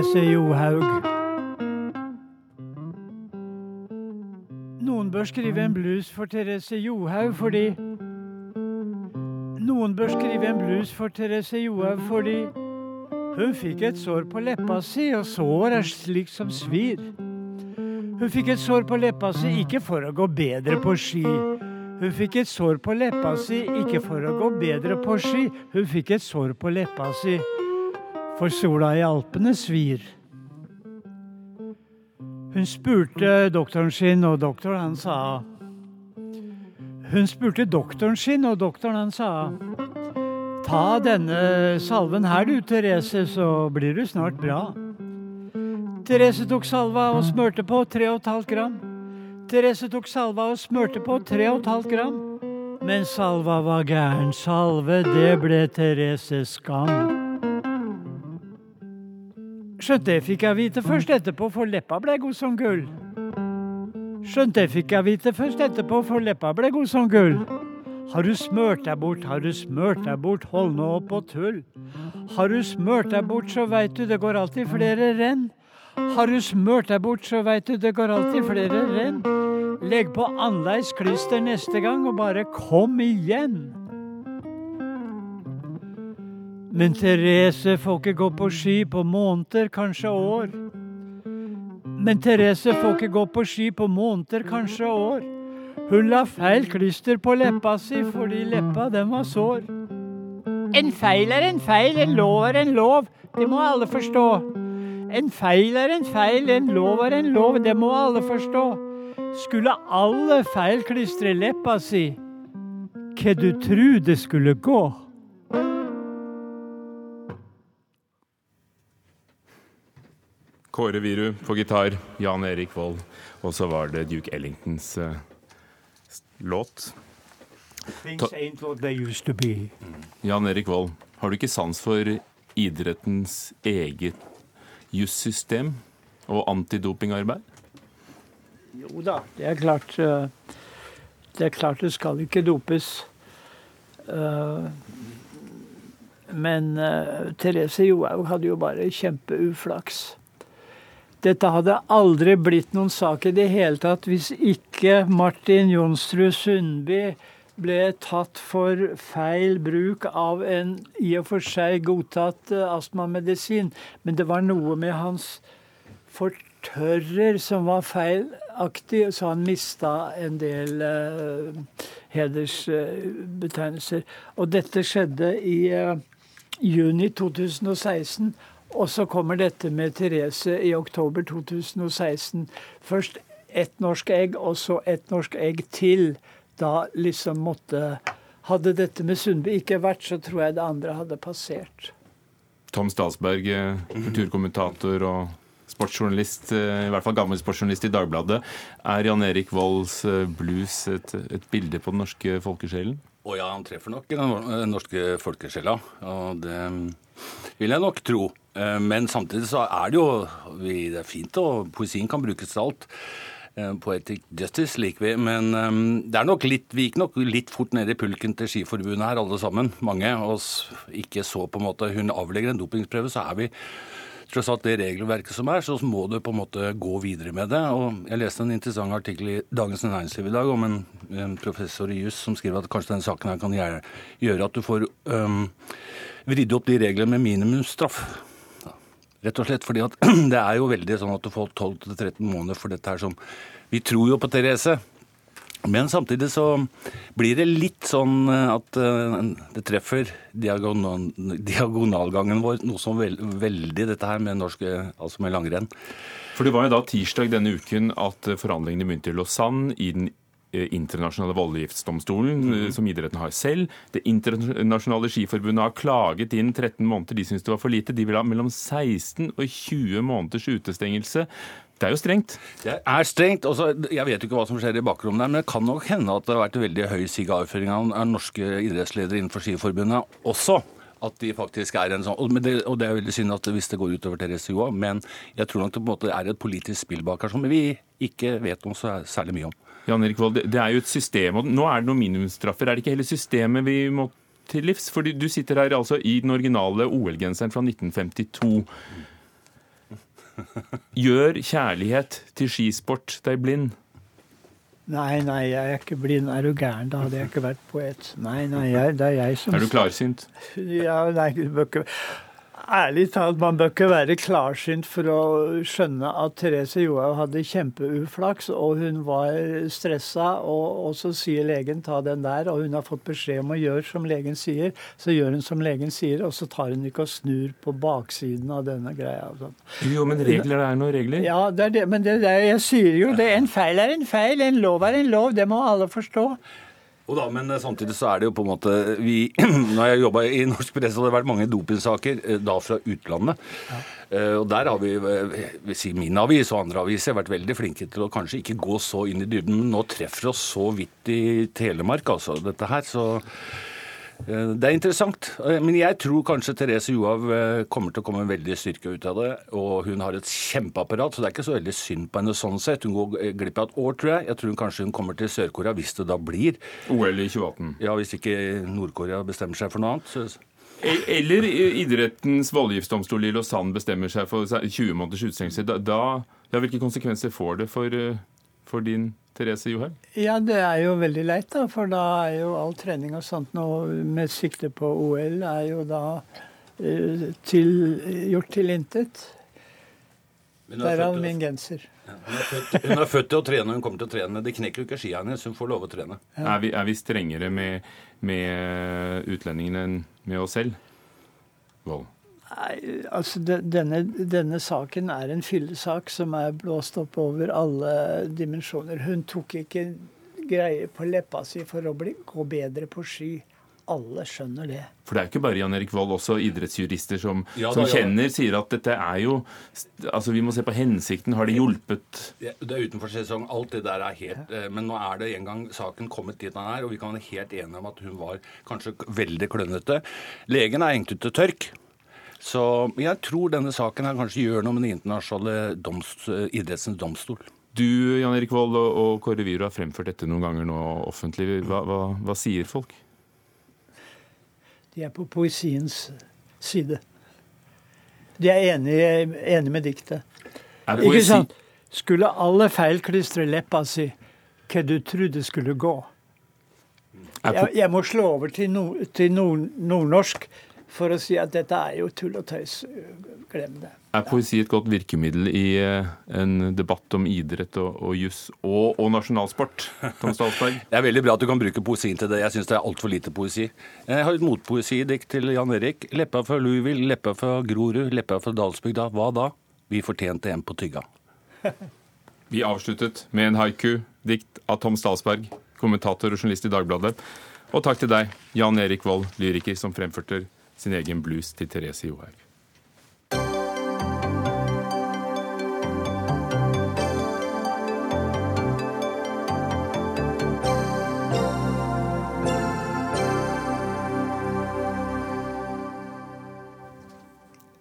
Therese Johaug. Noen bør skrive en blues for Therese Johaug fordi Noen bør skrive en blues for Therese Johaug fordi hun fikk et sår på leppa si, og sår er slik som svir. Hun fikk et sår på leppa si ikke for å gå bedre på ski. Hun fikk et sår på leppa si ikke for å gå bedre på ski. Hun fikk et sår på leppa si for sola i Alpene svir. Hun spurte doktoren sin, og doktoren han sa Hun spurte doktoren sin, og doktoren han sa Ta denne salven her du, Therese, så blir du snart bra. Therese tok salva og smørte på 3,5 gram. Therese tok salva og smørte på 3,5 gram. Men salva var gæren salve, det ble Therese skam. Skjønt det fikk jeg vite først etterpå, for leppa ble god som gull. Skjønt det fikk jeg vite først etterpå, for leppa ble god som gull. Har du smørt deg bort, har du smørt deg bort, hold nå opp og tull. Har du smørt deg bort, så veit du det går alltid flere renn. Har du smørt deg bort, så veit du det går alltid flere renn. Legg på annerledes klister neste gang, og bare kom igjen. Men Therese får ikke gå på ski på måneder, kanskje år. Men Therese får ikke gå på ski på måneder, kanskje år. Hun la feil klister på leppa si fordi leppa den var sår. En feil er en feil, en lov er en lov, det må alle forstå. En feil er en feil, en lov er en lov, det må alle forstå. Skulle alle feil klistre leppa si, hva du tru det skulle gå? Kåre Viru på gitar, Jan Erik Vold, og så var det Duke Ellingtons uh, låt. Things ain't what they used to be. Jan Erik Vold, har du ikke sans for idrettens eget jussystem og antidopingarbeid? Jo da, det er klart uh, Det er klart det skal ikke dopes. Uh, men Therese Johaug hadde jo bare kjempeuflaks. Dette hadde aldri blitt noen sak i det hele tatt hvis ikke Martin Jonsrud Sundby ble tatt for feil bruk av en i og for seg godtatt astmamedisin. Men det var noe med hans fortørrer som var feilaktig, så han mista en del uh, hedersbetegnelser. Uh, og dette skjedde i uh, juni 2016. Og så kommer dette med Therese i oktober 2016. Først ett norsk egg, og så ett norsk egg til. Da liksom måtte Hadde dette med Sundby ikke vært, så tror jeg det andre hadde passert. Tom Statsberg, kulturkommentator og sportsjournalist, i hvert fall gammel sportsjournalist i Dagbladet. Er Jan Erik Volds blues et, et bilde på den norske folkesjelen? Å ja, han treffer nok den norske folkesjela. Og det vil jeg nok tro. Men samtidig så er det jo det er fint, og poesien kan brukes til alt. Poetic justice liker vi, men det er nok litt, vi gikk nok litt fort ned i pulken til Skiforbundet her, alle sammen. Mange. Og ikke så på en måte Hun avlegger en dopingprøve, så er vi tross alt det regelverket som er, så må du på en måte gå videre med det. Og Jeg leste en interessant artikkel i Dagens Næringsliv i dag om en, en professor i juss som skriver at kanskje denne saken her kan gjøre at du får um, vridd opp de reglene med minimumsstraff. Rett og slett fordi at det er jo veldig sånn at du får 12-13 måneder for dette her som Vi tror jo på Therese. Men samtidig så blir det litt sånn at det treffer diagonal, diagonalgangen vår noe som veld, veldig dette her med norsk, altså med langrenn. For det var jo da tirsdag denne uken at forhandlingene begynte i Lausanne i den internasjonale voldgiftsdomstolen, mm. som idretten har selv. Det internasjonale skiforbundet har klaget inn 13 måneder. De syns det var for lite. De vil ha mellom 16 og 20 måneders utestengelse. Det er jo strengt. Det er strengt. Også, jeg vet jo ikke hva som skjer i bakrommet der, men det kan nok hende at det har vært veldig høy sigarføring av norske idrettsledere innenfor Skiforbundet også at de faktisk er en sånn og det er veldig synd at hvis det går utover Therese Joa, men jeg tror nok det på en måte er et politisk spill bak her som vi ikke vet noe så særlig mye om. Jan Erik Vold, det er jo et system, og nå er det noen minimumsstraffer. Er det ikke hele systemet vi må til livs? Fordi du sitter her altså i den originale OL-genseren fra 1952. Gjør kjærlighet til skisport deg blind? Nei, nei, jeg er ikke blind. Er du gæren? Da hadde jeg ikke vært poet. Nei, nei, jeg, det er jeg som Er du klarsynt? Ja, nei, du bør ikke Ærlig talt, man bør ikke være klarsynt for å skjønne at Therese Johaug hadde kjempeuflaks, og hun var stressa, og, og, så sier legen ta den der, og hun har fått beskjed om å gjøre som legen sier, så gjør hun som legen sier, og så tar hun ikke og snur på baksiden av denne greia. Jo, men regler er noen regler. Ja, det er det, men det, det, jeg sier jo det. En feil er en feil, en lov er en lov. Det må alle forstå. Og da, Men samtidig så er det jo på en måte vi, Når jeg jobba i norsk presse, har det vært mange dopingsaker eh, da fra utlandet. Ja. Uh, og der har vi, eh, vil si min avis og andre aviser, vært veldig flinke til å kanskje ikke gå så inn i dybden. Men nå treffer oss så vidt i Telemark, altså, dette her. Så Eh, det er interessant, eh, men jeg tror kanskje Therese Johaug eh, kommer til å komme veldig styrka ut av det. Og hun har et kjempeapparat, så det er ikke så veldig synd på henne sånn sett. Hun går glipp av et år, tror jeg. Jeg tror hun kanskje hun kommer til Sør-Korea hvis det da blir OL i 2018. Ja, hvis ikke Nord-Korea bestemmer seg for noe annet. Så E- Eller idrettens voldgiftsdomstol i Lausanne bestemmer seg for 20 måneders utestengelse. Da, da, ja, hvilke konsekvenser får det for, for din Therese Johaug? Ja, det er jo veldig leit, da. For da er jo all trening og sånt nå med sikte på OL er jo da uh, til, gjort til intet. Derav min genser. Ja, hun, er født, hun, er født, til å trene, hun kommer til å trene. Det knekker jo ikke skia hennes, hun får lov å trene. Ja. Er, vi, er, vi, strengere med, med utlendingene enn med oss selv? Vold. Nei, altså de, denne, denne, saken er en fyllesak som er blåst opp over alle dimensjoner. Hun tok ikke greie på leppa si for å bli, gå bedre på ski alle skjønner det. For det er jo ikke bare Jan Erik Vold, også idrettsjurister som, ja, da, som kjenner, ja. sier at dette er jo Altså, vi må se på hensikten. Har det hjulpet? Det er utenfor sesong. Alt det der er helt ja. Eh, men nå er det en gang saken kommet dit den er, og vi kan være helt enige om at hun var kanskje veldig klønete. Legen er hengt ut til tørk. Så jeg tror denne saken her kanskje gjør noe med den internasjonale domst, idrettsens domstol. Du Jan Erik Vold og Kåre Wiro har fremført dette noen ganger nå offentlig. Hva, hva, hva sier folk? De er på poesiens side. De er enige, enige med diktet. Er Ikke sant? Skulle alle feilklistre leppa si hva du trodde skulle gå? Jeg, jeg må slå over til, no, til nord, nordnorsk for å si at dette er jo tull og tøys. Glem det. Er poesi et godt virkemiddel i eh, en debatt om idrett og, og juss og, og, nasjonalsport? Tom Stalsberg? Det er veldig bra at du kan bruke poesien til det. Jeg syns det er altfor lite poesi. Jeg har et motpoesidikt til Jan Erik. Leppa fra Louisville, leppa fra Grorud, leppa fra Dalsbygda. Hva da? Vi fortjente en på tygga. Vi avsluttet med en haiku-dikt av Tom Stalsberg, kommentator og journalist i Dagbladet. Og takk til deg, Jan Erik Vold, lyriker som fremførte sin egen blues til Therese Johaug.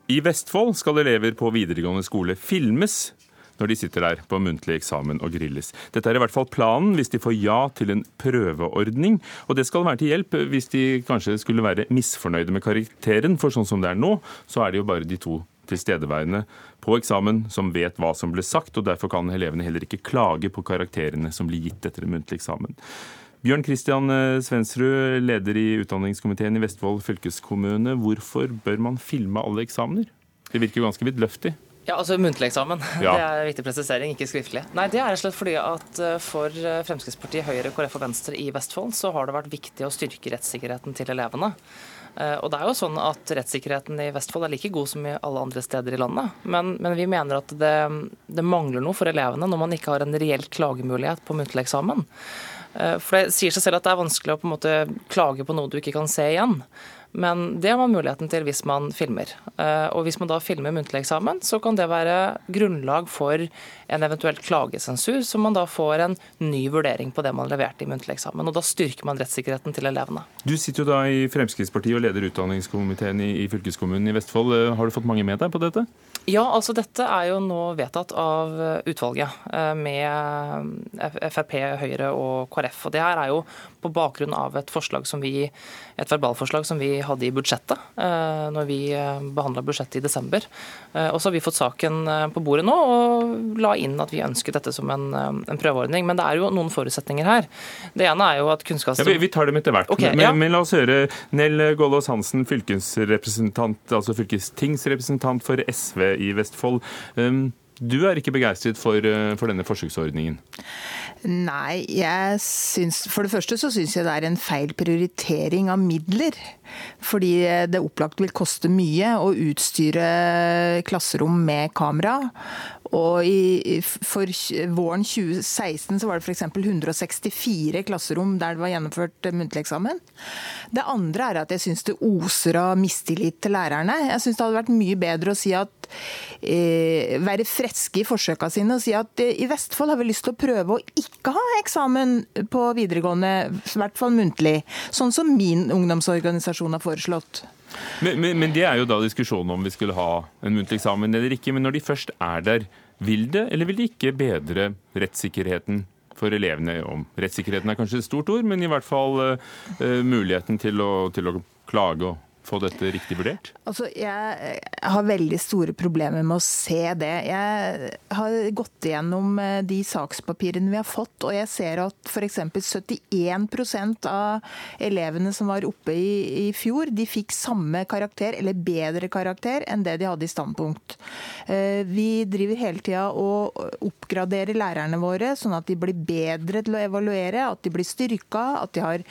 I Vestfold skal elever på videregående skole filmes når de sitter der på muntlig eksamen og grilles. Dette er i hvert fall planen hvis de får ja til en prøveordning. Og det skal være til hjelp hvis de kanskje skulle være misfornøyde med karakteren, for sånn som det er nå, så er det jo bare de to tilstedeværende på eksamen som vet hva som ble sagt, og derfor kan elevene heller ikke klage på karakterene som blir gitt etter en muntlig eksamen. Bjørn Kristian eh, Svensrud, leder i utdanningskomiteen i Vestfold fylkeskommune. Hvorfor bør man filme alle eksamener? Det virker jo ganske vidløftig. Ja, altså Muntlig eksamen. Ja. Det er en viktig presisering, ikke skriftlig. Nei, Det er rett og slett fordi at eh, for eh, Fremskrittspartiet, Høyre, KrF og Venstre i Vestfold så har det vært viktig å styrke rettssikkerheten til elevene. Og det er jo sånn at Rettssikkerheten i Vestfold er like god som i alle andre steder i landet. Men, men vi mener at det, det mangler noe for elevene når man ikke har en reell klagemulighet på muntlig eksamen. Eh, for det sier seg selv at det er vanskelig å på en måte klage på noe du ikke kan se igjen. Men det har man muligheten til hvis man filmer. Eh, og hvis man da filmer muntlig eksamen, så kan det være grunnlag for en eventuell klagesensur, så man da får en ny vurdering på det man leverte i muntlig eksamen. Og da styrker man rettssikkerheten til elevene. Du sitter jo da i Fremskrittspartiet og leder utdanningskomiteen i, fylkeskommunen i Vestfold. Eh, har du fått mange med deg på dette? Ja, altså dette er jo nå vedtatt av utvalget med Frp, Høyre og KrF. Og det her er jo på bakgrunn av et som vi, et verbalforslag som vi hadde i budsjettet eh, når vi eh, behandla budsjettet i desember. Eh, og så har vi fått saken på bordet nå og la inn at vi ønsket dette som en, en prøveordning. Men det er jo noen forutsetninger her. Det ene er jo at kunnskaps... Ja, vi, tar dem etter hvert. Okay, men, ja. men, la oss høre Nell Gålås Hansen, fylkesrepresentant, altså fylkestingsrepresentant for SV i Vestfold. Um, du er ikke begeistret for, for denne forsøksordningen? Nei, jeg syns For det første så syns jeg det er en feil prioritering av midler. Fordi det opplagt vil koste mye å utstyre klasserom med kamera. Og i, for våren 2016 så var det f.eks. 164 klasserom der det var gjennomført muntlig eksamen. Det andre er at jeg syns det oser av mistillit til lærerne. Jeg syns det hadde vært mye bedre å si at eh, være freske i forsøka sine og si at eh, i Vestfold har vi lyst til å prøve å ikke ha eksamen på videregående, i hvert fall muntlig. Sånn som min ungdomsorganisasjon har foreslått. Men, men, men, det er jo da diskusjonen om vi skulle ha en muntlig eksamen eller ikke. Men når de først er der, vil det eller vil det ikke bedre rettssikkerheten for elevene? Om rettssikkerheten er kanskje et stort ord, men i hvert fall uh, muligheten til å, til å klage og få dette riktig vurdert? Altså, jeg har veldig store problemer med å se det. Jeg har gått igjennom eh, de sakspapirene vi har fått, og jeg ser at f.eks. 71% av elevene som var oppe i, i, fjor, de fikk samme karakter, eller bedre karakter, enn det de hadde i standpunkt. Eh, vi driver hele tida og oppgraderer lærerne våre, sånn at de blir bedre til å evaluere, at de blir styrka, at de, har,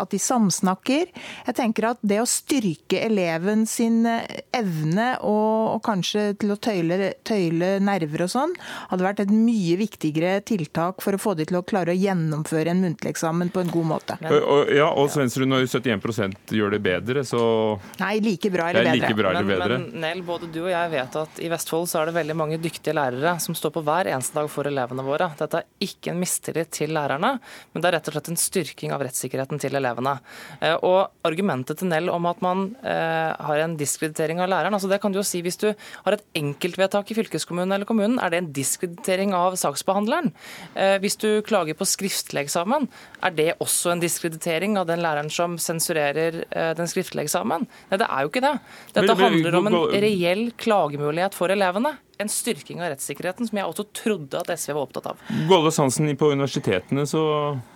at de samsnakker. Jeg tenker at det å styrke styrke eleven sin eh, evne og, og kanskje til å tøyle, tøyle, nerver og sånn, hadde vært et mye viktigere tiltak for å få de til å klare å gjennomføre en muntlig eksamen på en god måte. Men, og, ja, og Svensrud, når 71 gjør det bedre, så Nei, like bra eller bedre. Like bra eller bedre. Men, men Nell, både du og jeg vet at i Vestfold så er det veldig mange dyktige lærere som står på hver eneste dag for elevene våre. Dette er ikke en mistillit til lærerne, men det er rett og slett en styrking av rettssikkerheten til elevene. Eh, og argumentet til Nell om at man eh, har en diskreditering av læreren. Altså det kan du jo si Hvis du har et enkeltvedtak i fylkeskommunen eller kommunen, er det en diskreditering av saksbehandleren. Eh, hvis du klager på skriftlig eksamen, er det også en diskreditering av den læreren som sensurerer eh, den skriftlige eksamen? Nei, det er jo ikke det. Dette handler om en reell klagemulighet for elevene en styrking av rettssikkerheten, som jeg også trodde at SV var opptatt av. Golles Hansen, på universitetene så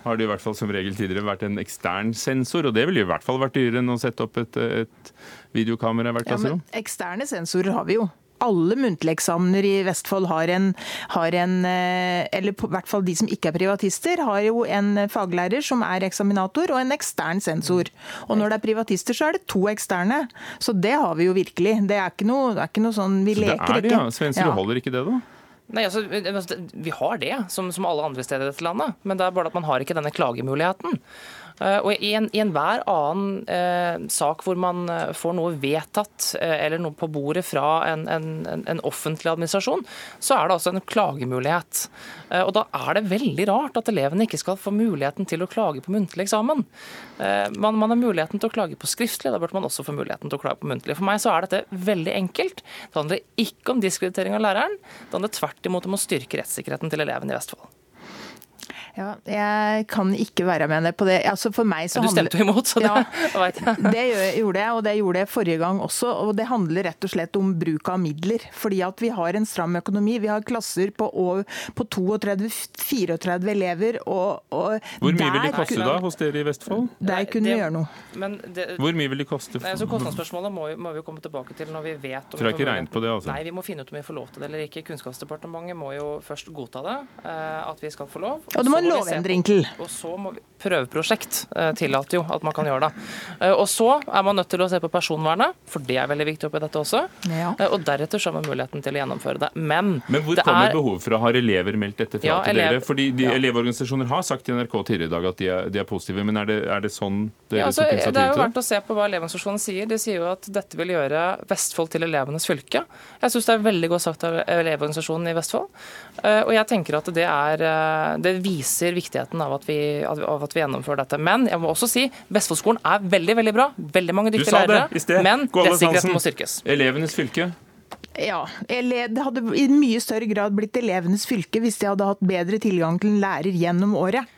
har det i hvert fall som regel tidligere vært en ekstern sensor, og det ville i hvert fall vært dyrere enn å sette opp et, et videokamera i hvert klasserom? Ja, eksterne sensorer har vi jo alle muntlige eksamener i Vestfold har en, har en, eh, Eller i hvert fall de som ikke er privatister, har jo en faglærer som er eksaminator, og en ekstern sensor. Og når det er privatister, så er det to eksterne. Så det har vi jo virkelig. Det er ikke noe, det er ikke noe sånn vi så leker ikke. Det er det, ja. Svensker ja. holder ikke det, da? Nei, altså, altså Vi har det, som, som alle andre steder i dette landet. Men det er bare at man har ikke denne klagemuligheten. Eh, og I enhver en annen eh, sak hvor man eh, får noe vedtatt eh, eller noe på bordet fra en, en, en, offentlig administrasjon, så er det altså en klagemulighet. Eh, og Da er det veldig rart at elevene ikke skal få muligheten til å klage på muntlig eksamen. Eh, man, man, har muligheten til å klage på skriftlig, da burde man også få muligheten til å klage på muntlig. For meg så er dette veldig enkelt. Det handler ikke om diskreditering av læreren, det handler tvert imot om å styrke rettssikkerheten til elevene i Vestfold. Ja, jeg kan ikke være med på det. Altså for meg så du stemte jo imot, så det ja, jeg. Det gjorde jeg, og det gjorde jeg forrige gang også. og Det handler rett og slett om bruk av midler. Fordi at vi har en stram økonomi. Vi har klasser på, på 32-34 elever. Og, og Hvor mye vil de koste da hos dere i Vestfold? Der kunne det, vi gjøre noe. Det, Hvor mye vil de koste? Nei, så Kostnadsspørsmålet må, må, vi komme tilbake til når vi vet om Tror jeg ikke regnet på det, altså. Nei, vi må finne ut om vi får lov til det eller ikke. Kunnskapsdepartementet må jo først godta det, eh, at vi skal få lov. Og, og det må en lovendring til. Og så må vi Prøveprosjekt eh, tillater jo at man kan gjøre det. Eh, og så er man nødt til å se på personvernet, for det er veldig viktig oppi dette også. Ja. Eh, og deretter så har man muligheten til å gjennomføre det. Men, Men hvor kommer er... behovet fra? Har elever meldt dette fra ja, til elev... dere? Fordi de ja. Elevorganisasjoner har sagt til NRK tidligere i dag at de er, de er positive, men er det, er det sånn dere ja, altså, tok initiativ til det? Det er jo verdt å se på hva Elevorganisasjonen sier. De sier jo at dette vil gjøre Vestfold til elevenes fylke. Jeg syns det er veldig godt sagt av Elevorganisasjonen i Vestfold. Og jeg tenker at det, er, det viser viktigheten av at vi, av at vi gjennomfører dette. Men jeg må også si Vestfoldskolen er veldig veldig bra. Veldig mange dyktige lærere. Men rettssikkerheten må styrkes. Elevenes fylke? Ja, det hadde i mye større grad blitt elevenes fylke hvis de hadde hatt bedre tilgang til en lærer gjennom året.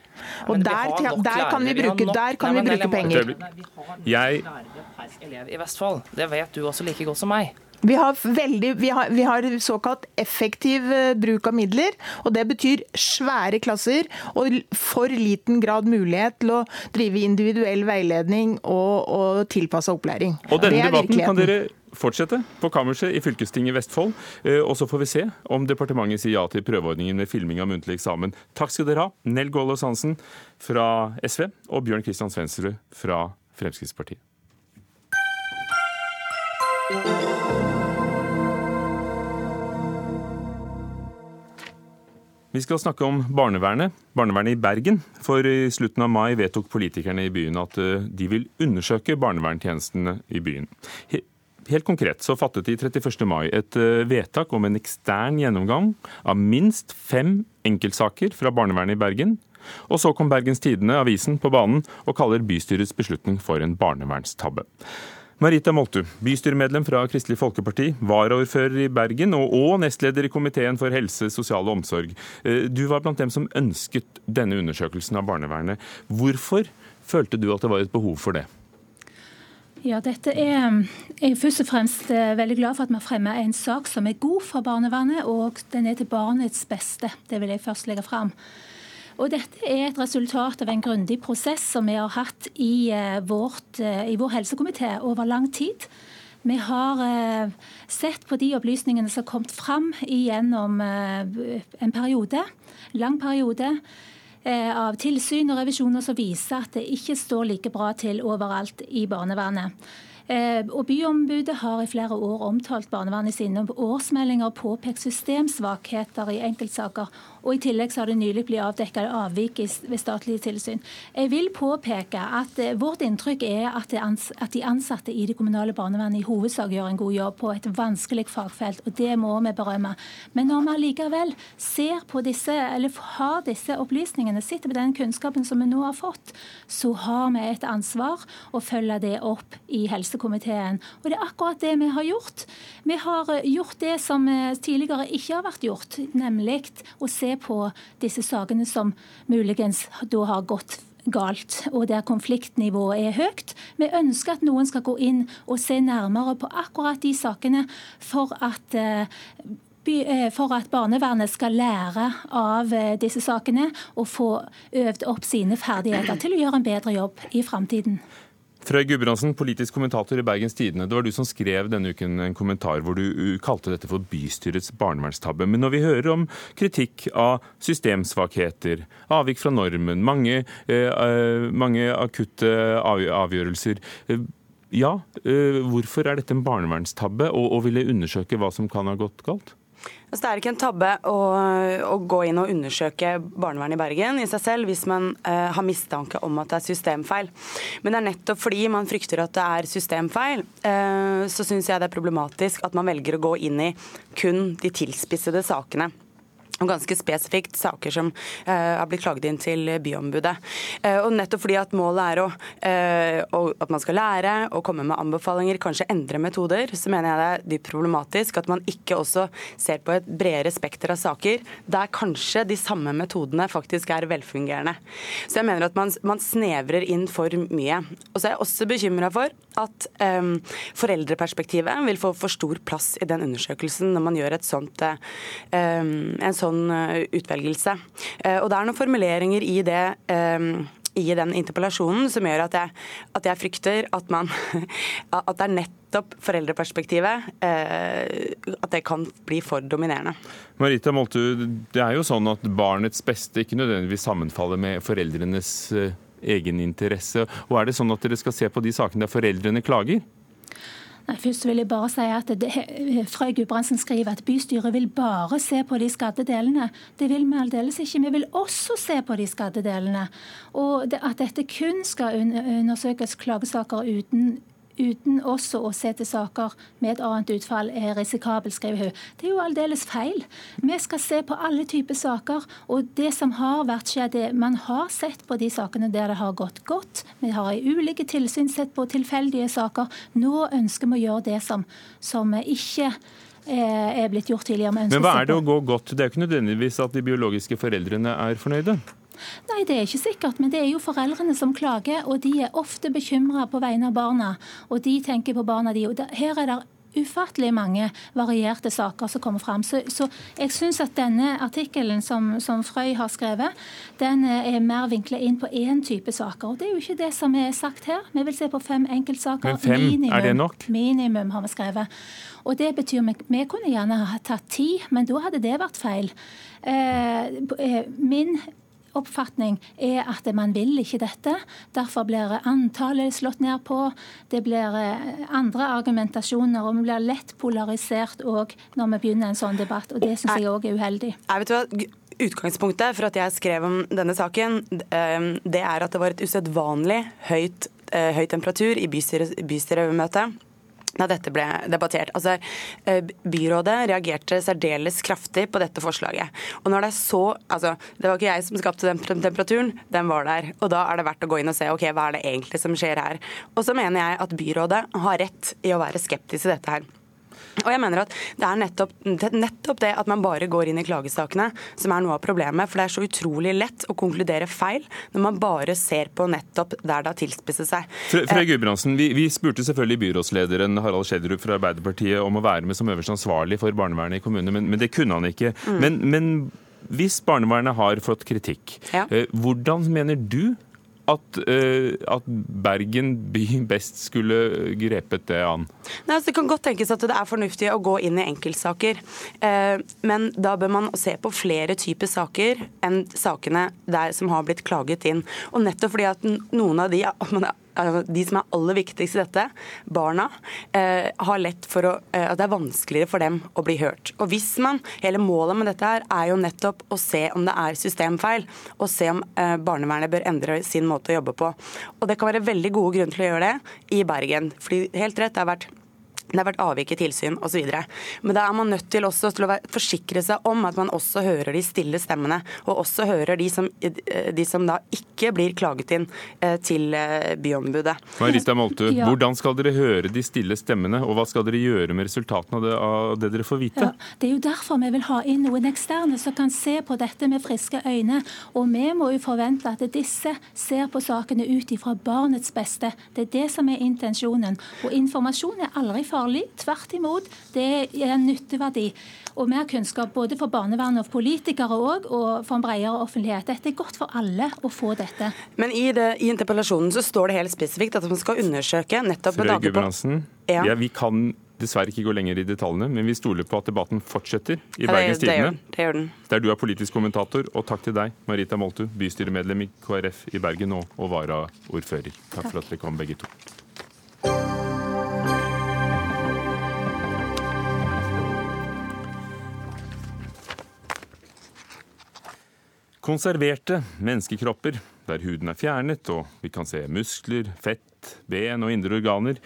Og der, der, kan vi bruke, der kan vi bruke penger. Nei, vi har jeg... lærere per elev i Vestfold. Det vet du også like godt som meg. Vi har, veldig, vi, har, vi har, såkalt effektiv eh, bruk av midler. og Det betyr svære klasser og for liten grad mulighet til å drive individuell veiledning og, og tilpassa opplæring. Og denne debatten kan dere fortsette på kammerset i fylkestinget i Vestfold. Eh, og så får vi se om departementet sier ja til prøveordningen med filming av muntlig eksamen. Takk skal dere ha, Nell Gålås Hansen fra SV og Bjørn Kristian Svendsrud fra Fremskrittspartiet. Vi skal snakke om barnevernet, barnevernet i Bergen. For i slutten av mai vedtok politikerne i byen at eh, de vil undersøke barnevernstjenestene i byen. Helt konkret så fattet de 31. mai et eh, vedtak om en ekstern gjennomgang av minst fem enkeltsaker fra barnevernet i Bergen. Og så kom Bergens Tidende, avisen, på banen og kaller bystyrets beslutning for en barnevernstabbe. Marita Moltu, bystyremedlem fra Kristelig Folkeparti, varaordfører i Bergen og, og, nestleder i komiteen for helse, sosial og omsorg. Eh, du var blant dem som ønsket denne undersøkelsen av barnevernet. Hvorfor følte du at det var et behov for det? Ja, dette er Jeg er først og fremst eh, veldig glad for at vi har fremmet en sak som er god for barnevernet, og den er til barnets beste. Det vil jeg først legge fram. Og Dette er et resultat av en grundig prosess som vi har hatt i, eh, vårt, eh, i vår helsekomité over lang tid. Vi har eh, sett på de opplysningene som har kommet fram gjennom en periode, lang periode av tilsyn og revisjoner som viser at det ikke står like bra til overalt i barnevernet. Og Byombudet har i flere år omtalt barnevernet i sine årsmeldinger og påpekt systemsvakheter i enkeltsaker. Og I tillegg så har det nylig blitt avdekket avvik ved statlige tilsyn. Jeg vil påpeke at eh, Vårt inntrykk er at de ansatte i det kommunale barnevernet i hovedsak gjør en god jobb på et vanskelig fagfelt, og det må vi berømme. Men når vi likevel ser på disse, eller har disse opplysningene, sitter med den kunnskapen som vi nå har fått, så har vi et ansvar å følge det opp i helse helsekomiteen. Og det er akkurat det vi har gjort. Vi har eh, gjort det som eh, tidligere ikke har vært gjort, nemlig å se på disse sakene som muligens da har gått galt, og der konfliktnivået er høyt. Vi ønsker at noen skal gå inn og se nærmere på akkurat de sakene for at eh, for at barnevernet skal lære av disse sakene og få øvd opp sine ferdigheter til å gjøre en bedre jobb i framtiden. Frøy Gudbrandsen, politisk kommentator i Bergens Tidende. Det var du som skrev denne uken en kommentar hvor du kalte dette for bystyrets barnevernstabbe. Men når vi hører om kritikk av systemsvakheter, avvik fra normen, mange, eh, eh mange akutte avgjørelser eh, ja, eh, hvorfor er dette en barnevernstabbe, og, og vil jeg undersøke hva som kan ha gått galt? Altså, det er ikke en tabbe å, å, gå inn og undersøke barnevernet i Bergen i seg selv hvis man uh, har mistanke om at det er systemfeil. Men det er nettopp fordi man frykter at det er systemfeil, uh, så syns jeg det er problematisk at man velger å gå inn i kun de tilspissede sakene og ganske spesifikt saker som uh, har blitt klaget inn til Byombudet. Uh, og nettopp fordi at målet er å, uh, at man skal lære og komme med anbefalinger, kanskje endre metoder, så mener jeg det er dypt problematisk at man ikke også ser på et bredere spekter av saker der kanskje de samme metodene faktisk er velfungerende. Så jeg mener at man, man snevrer inn for mye. Og så er jeg også bekymra for at um, foreldreperspektivet vil få for stor plass i den undersøkelsen når man gjør et sånt, um, en sånn eh, utvelgelse. Uh, og det er noen formuleringer i det um, i den interpellasjonen som gjør at jeg, at jeg frykter at, man, at det er nettopp foreldreperspektivet at det kan bli for dominerende. Marita Moltu, det er jo sånn at barnets beste ikke nødvendigvis sammenfaller med foreldrenes egeninteresse. Og er det sånn at dere skal se på de sakene der foreldrene klager? Nei, først vil jeg bare si at det, Frøy Gudbrandsen skriver at bystyret vil bare se på de skadde delene. Det vil vi aldeles ikke. Vi vil også se på de skadde delene. Og det, at dette kun skal undersøkes klagesaker uten uten også å se til saker med et annet utfall, er risikabel, skriver hun. Det er jo aldeles feil. Vi skal se på alle typer saker. Og det som har vært skjedd, er man har sett på de sakene der det har gått godt. Vi har i ulike tilsyn sett på tilfeldige saker. Nå ønsker vi å gjøre det som, som ikke eh, er blitt gjort tidligere. Men hva er det å gå godt? Det er jo ikke nødvendigvis at de biologiske foreldrene er fornøyde? Nei, det er ikke sikkert, men det er jo foreldrene som klager. Og de er ofte bekymra på vegne av barna, og de tenker på barna de. Og her er det ufattelig mange varierte saker som kommer fram. Så, så jeg syns at denne artikkelen som, som, Frøy har skrevet, den er mer vinkla inn på én type saker. Og det er jo ikke det som er sagt her. Vi vil se på fem enkeltsaker. Men fem, minimum, er det nok? Minimum, har vi skrevet. Og det betyr vi, vi kunne gjerne ha tatt ti, men da hadde det vært feil. Eh, eh min oppfatning er at man vil ikke dette. Derfor blir antallet slått ned på. Det blir eh, andre argumentasjoner, og vi blir lett polarisert òg når vi begynner en sånn debatt. og Det syns jeg òg er uheldig. Jeg vet hva, Utgangspunktet for at jeg skrev om denne saken, det er at det var et usedvanlig høyt, høy temperatur i bystyremøtet da dette ble debattert. Altså, byrådet reagerte særdeles kraftig på dette forslaget. Og når Det er så, altså, det var ikke jeg som skapte den temperaturen, den var der. Og Da er det verdt å gå inn og se ok, hva er det egentlig som skjer her. Og så mener jeg at byrådet har rett i å være skeptisk til dette her. Og jeg mener at Det er nettopp, nettopp, det at man bare går inn i klagesakene som er noe av problemet. For det er så utrolig lett å konkludere feil når man bare ser på nettopp der det har tilspisset seg. Fre Fre Gudbrandsen, vi, vi, spurte selvfølgelig byrådslederen Harald Schjelderup fra Arbeiderpartiet om å være med som øverste ansvarlig for barnevernet i kommunene, men, men det kunne han ikke. Mm. Men, men hvis barnevernet har fått kritikk, ja. Eh, hvordan mener du at, uh, at, Bergen by best skulle grepet det an? Nei, altså, det kan godt tenkes at det er fornuftig å gå inn i enkeltsaker. Uh, men da bør man se på flere typer saker enn sakene der som har blitt klaget inn. Og nettopp fordi at noen av de de som er aller viktigst i dette, barna, eh, har lett for å, eh, at det er vanskeligere for dem å bli hørt. Og hvis man, Hele målet med dette her er jo nettopp å se om det er systemfeil, og se om eh, barnevernet bør endre sin måte å jobbe på. Og Det kan være veldig gode grunner til å gjøre det i Bergen. fordi helt rett, det har vært det har vært avvik i tilsyn osv. Men da er man nødt til også til å forsikre seg om at man også hører de stille stemmene, og også hører de som, de som da ikke blir klaget inn eh, til eh, byombudet. Marita Moltu, ja. hvordan skal dere høre de stille stemmene, og hva skal dere gjøre med resultatene av det, av det dere får vite? Ja, det er jo derfor vi vil ha inn noen eksterne som kan se på dette med friske øyne. Og vi må jo forvente at disse ser på sakene ut ifra barnets beste. Det er det som er intensjonen. Og informasjon er aldri farlig farlig. Tvert imot, det er en nytteverdi. Og mer kunnskap både for barnevern og politikere òg, og for en bredere offentlighet. Dette er godt for alle å få dette. Men i, det, i interpellasjonen så står det helt spesifikt at man skal undersøke nettopp med dager på ja. ja, vi kan dessverre ikke gå lenger i detaljene, men vi stoler på at debatten fortsetter i Bergens Tidende. Det gjør den. Der du er politisk kommentator. Og takk til deg, Marita Moltu, bystyremedlem i KrF i Bergen og, og varaordfører. Takk, takk for at dere kom, begge to. Konserverte menneskekropper, der huden er fjernet og vi kan se muskler, fett, ben og indre organer.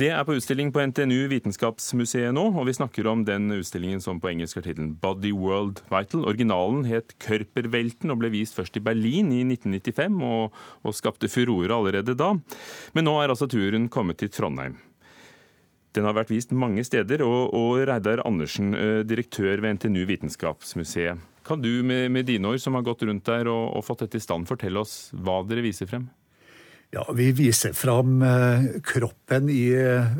Det er på utstilling på NTNU Vitenskapsmuseet nå, og vi snakker om den utstillingen som på engelsk har tittelen Body World Vital. Originalen het Körpervelten og ble vist først i Berlin i 1995 og, og skapte furore allerede da. Men nå er altså turen kommet til Trondheim. Den har vært vist mange steder, og, og Reidar Andersen, eh, direktør ved NTNU Vitenskapsmuseet. Kan du med, med dine år, som har gått rundt der og, og, fått dette i stand, fortelle oss hva dere viser frem? Ja, Vi viser fram eh, kroppen i,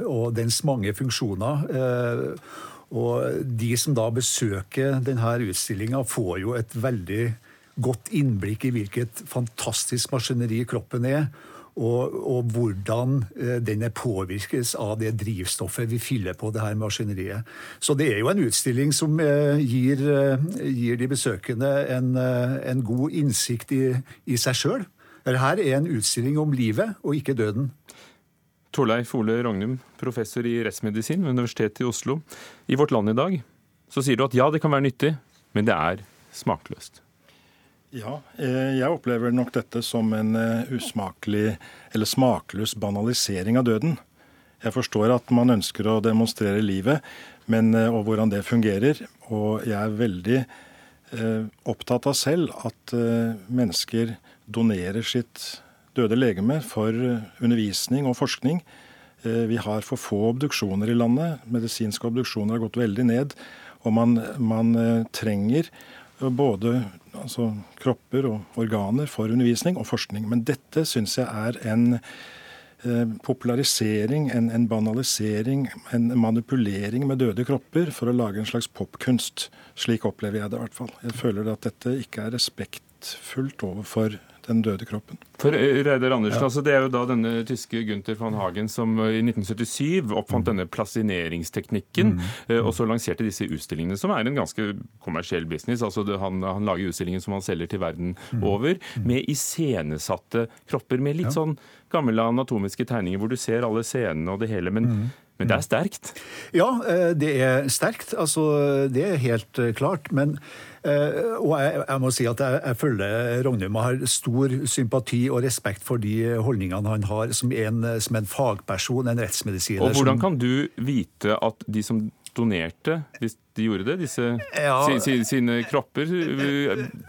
og dens mange funksjoner. Eh, og de som da besøker denne utstillinga, får jo et veldig godt innblikk i hvilket fantastisk maskineri kroppen er og, og, hvordan denne den påvirkes av det drivstoffet vi fyller på det her maskineriet. Så det er jo en utstilling som eh, gir, eh, gir de besøkende en, en god innsikt i, i seg sjøl. Dette er en utstilling om livet og ikke døden. Torleif Ole Rognum, professor i rettsmedisin ved Universitetet i Oslo. I Vårt Land i dag så sier du at ja, det kan være nyttig, men det er smakløst. Ja, eh, jeg opplever nok dette som en eh, usmakelig eller smakløs banalisering av døden. Jeg forstår at man ønsker å demonstrere livet men, eh, og hvordan det fungerer. Og jeg er veldig eh, opptatt av selv at eh, mennesker donerer sitt døde legeme for undervisning og forskning. Eh, vi har for få obduksjoner i landet. Medisinske obduksjoner har gått veldig ned. Og man, man trenger både altså kropper og organer for undervisning og forskning. Men dette syns jeg er en eh, popularisering, en, en, banalisering, en manipulering med døde kropper for å lage en slags popkunst. Slik opplever jeg det i hvert fall. Jeg føler at dette ikke er respektfullt overfor den døde kroppen. For eh, Reidar Andersen, ja. altså Det er jo da denne tyske Gunther van Hagen som eh, i 1977 oppfant mm. denne plassineringsteknikken. mm. Eh, og så lanserte disse utstillingene, som er en ganske kommersiell business. altså det, han, han, lager utstillinger som han selger til verden mm. over, mm. med iscenesatte kropper. Med litt ja. sånn gamle anatomiske tegninger hvor du ser alle scenene og det hele. men mm. Men det er sterkt? Ja, det er sterkt. Altså, det er helt klart. Men og jeg, jeg, må si at jeg, jeg følger Rognum har stor sympati og respekt for de holdningene han har som en, som en fagperson, en rettsmedisiner. Og Hvordan kan du vite at de som donerte, hvis de gjorde det, disse ja. sine, sine kropper,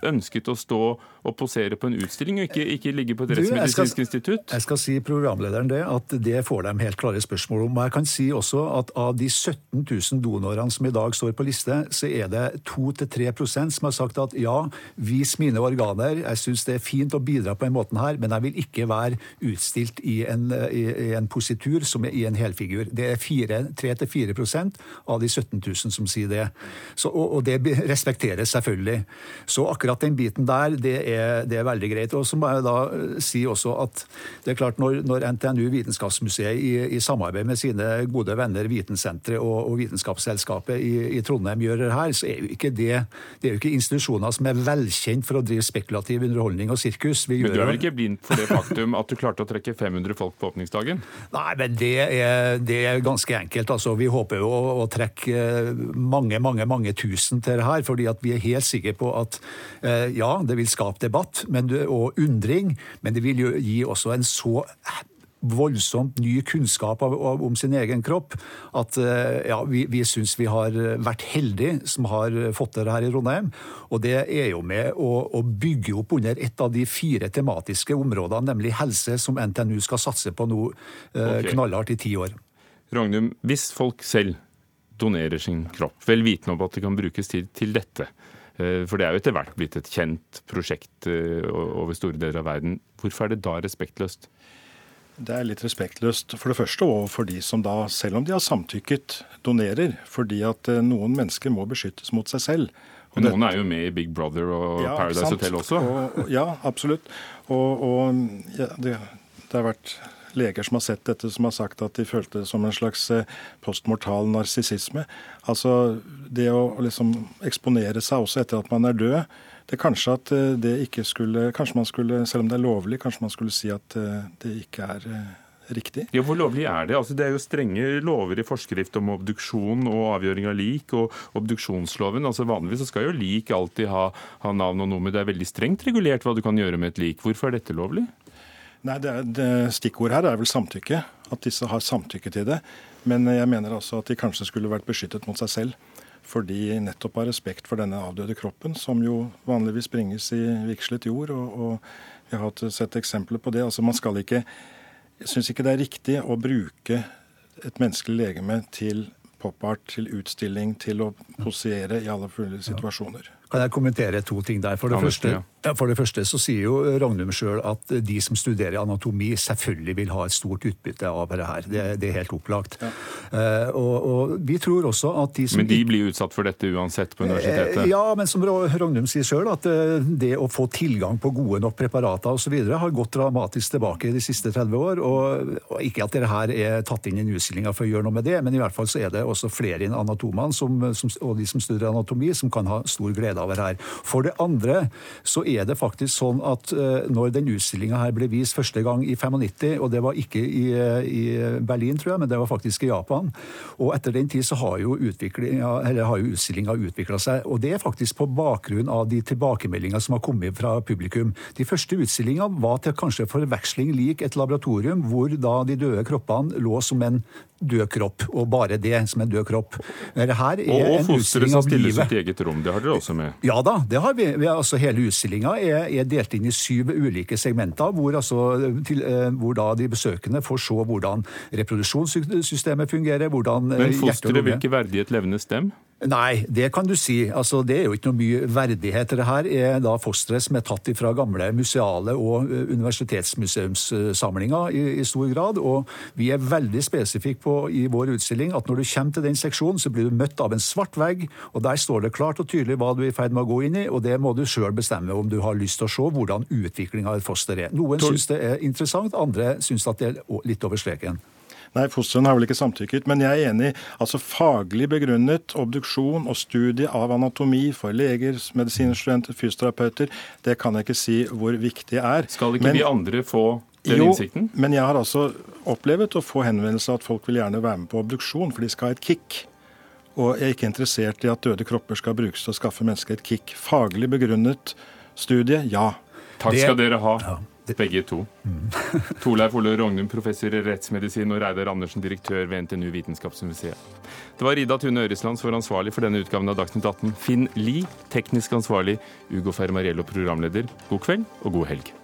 ønsket å stå og posere på en utstilling, og ikke, ikke ligge på et rettsmedisinsk institutt? Jeg skal si programlederen det, at det får de helt klare spørsmål om. Og jeg kan si også at av de 17 000 donorene som i dag står på liste, så er det 2-3% som har sagt at ja, vis mine organer, jeg syns det er fint å bidra på en måte her, men jeg vil ikke være utstilt i en, i, i en positur som er i en helfigur. Det er 3-4% av de 17 000 som sier det. Så, og, og, det respekteres selvfølgelig. Så akkurat den biten der, det er det er veldig greit. Og så må jeg da eh, si også at det er klart når, når NTNU Vitenskapsmuseet i, i, samarbeid med sine gode venner Vitensenteret og, og, Vitenskapsselskapet i, i, Trondheim gjør det her, så er jo ikke det det er jo ikke institusjoner som er velkjent for å drive spekulativ underholdning og sirkus. Vi men du er vel ikke blind for det faktum at du klarte å trekke 500 folk på åpningsdagen? Nei, men det er, det er ganske enkelt. Altså, vi håper jo å, å, trekke mange, mange, mange tusen til det her, fordi at vi er helt sikre på at eh, ja, det vil skape debatt og undring, men det vil jo gi også en så voldsomt ny kunnskap om sin egen kropp at eh, ja, vi, vi syns vi har vært heldige som har fått det her i Trondheim. Og det er jo med å, å, bygge opp under et av de fire tematiske områdene, nemlig helse, som NTNU skal satse på nå eh, okay. knallhardt i ti år. Ragnum, hvis folk selv donerer sin kropp, vel vitende om at det kan brukes til, til dette, Eh, for det er jo etter hvert blitt et kjent prosjekt eh, over store deler av verden. Hvorfor er det da respektløst? Det er litt respektløst for det første overfor de som da, selv om de har samtykket, donerer. Fordi at eh, noen mennesker må beskyttes mot seg selv. Og Men noen er jo med i Big Brother og ja, Paradise Hotel også? Og, ja, absolutt. Og, og ja, det, det, har vært leger som har sett dette, som har sagt at de følte det som en slags eh, postmortal narsissisme. Altså det å liksom eksponere seg også etter at man er død. Det er kanskje at eh, det ikke skulle Kanskje man skulle, selv om det er lovlig, kanskje man skulle si at eh, det ikke er riktig. Ja, Hvor lovlig er det? Altså, det er jo strenge lover i forskrift om obduksjon og avgjøring av lik, og obduksjonsloven. altså Vanligvis så skal jo lik alltid ha, ha navn og nummer. Det er veldig strengt regulert hva du kan gjøre med et lik. Hvorfor er dette lovlig? Nei, det, det Stikkord her er vel samtykke. At disse har samtykke til det. Men jeg mener altså at de kanskje skulle vært beskyttet mot seg selv. Fordi nettopp av respekt for denne avdøde kroppen, som jo vanligvis bringes i vigslet jord. Og, og vi har sett eksempler på det. Altså man skal ikke Jeg syns ikke det er riktig å bruke et menneskelig legeme til pop art, til utstilling, til å posere i alle mulige situasjoner. Kan jeg kommentere to ting der? For det, første, ja, for det første så sier jo Ragnum sjøl at de som studerer anatomi, selvfølgelig vil ha et stort utbytte av det her. Det, det er helt opplagt. Ja. Uh, og, og, vi tror også at de som Men de blir utsatt for dette uansett på universitetet? Uh, ja, men som Ragnum sier sjøl, at uh, det å få tilgang på gode nok preparater osv. har gått dramatisk tilbake de siste 30 år. Og, og ikke at dette her er tatt inn i utstillinga for å gjøre noe med det, men i hvert fall så er det også flere enn anatomene som, som, og de som studerer anatomi, som kan ha stor glede nedover her. For det andre så er det faktisk sånn at uh, når den utstillinga her ble vist første gang i 95, og det var ikke i, uh, i, Berlin, tror jeg, men det var faktisk i Japan, og etter den tid så har jo, jo utstillinga utvikla seg. Og det er faktisk på bakgrunn av de tilbakemeldingene som har kommet fra publikum. De første utstillingene var til kanskje forveksling lik et laboratorium, hvor da de døde kroppene lå som en død kropp, og bare det som en død kropp. Her er og og fosteret som stilles ut eget rom, det har dere også med? Ja da, det har vi. vi altså, hele utstillinga er, er, delt inn i syv ulike segmenter, hvor, altså, til, eh, hvor da de besøkende får se hvordan reproduksjonssystemet fungerer, hvordan eh, Men fosteret vil ikke verdig et levende stem? Nei, det kan du si. Altså, det er jo ikke noe mye verdighet. Det her er da fostre som er tatt fra gamle museale- og eh, universitetsmuseumssamlinger i, i, stor grad. Og vi er veldig spesifikke på i vår utstilling at når du kommer til den seksjonen, så blir du møtt av en svart vegg, og der står det klart og tydelig hva du er i ferd med å gå inn i, og det må du sjøl bestemme om du har lyst til å se hvordan utviklinga av et foster er. Noen syns det er interessant, andre syns at det er litt over streken. Nei, fostrene har vel ikke samtykket. Men jeg er enig. altså Faglig begrunnet obduksjon og studie av anatomi for leger, medisinstudenter, fysioterapeuter, det kan jeg ikke si hvor viktig er. Skal ikke men, de andre få den jo, innsikten? Men jeg har altså opplevet å få henvendelse at folk vil gjerne være med på obduksjon, for de skal ha et kick. Og jeg er ikke interessert i at døde kropper skal brukes til å skaffe mennesker et kick. Faglig begrunnet studie, ja. Takk skal dere ha, begge to. Mm. Torleif Ole Rognum, professor i rettsmedisin, og Reidar Andersen, direktør ved NTNU Vitenskapsmuseet. Det var Ida Tune Øresland som var ansvarlig for denne utgaven av Dagsnytt 18. Finn Lie, teknisk ansvarlig, Ugo Fermariello, programleder. God kveld og god helg.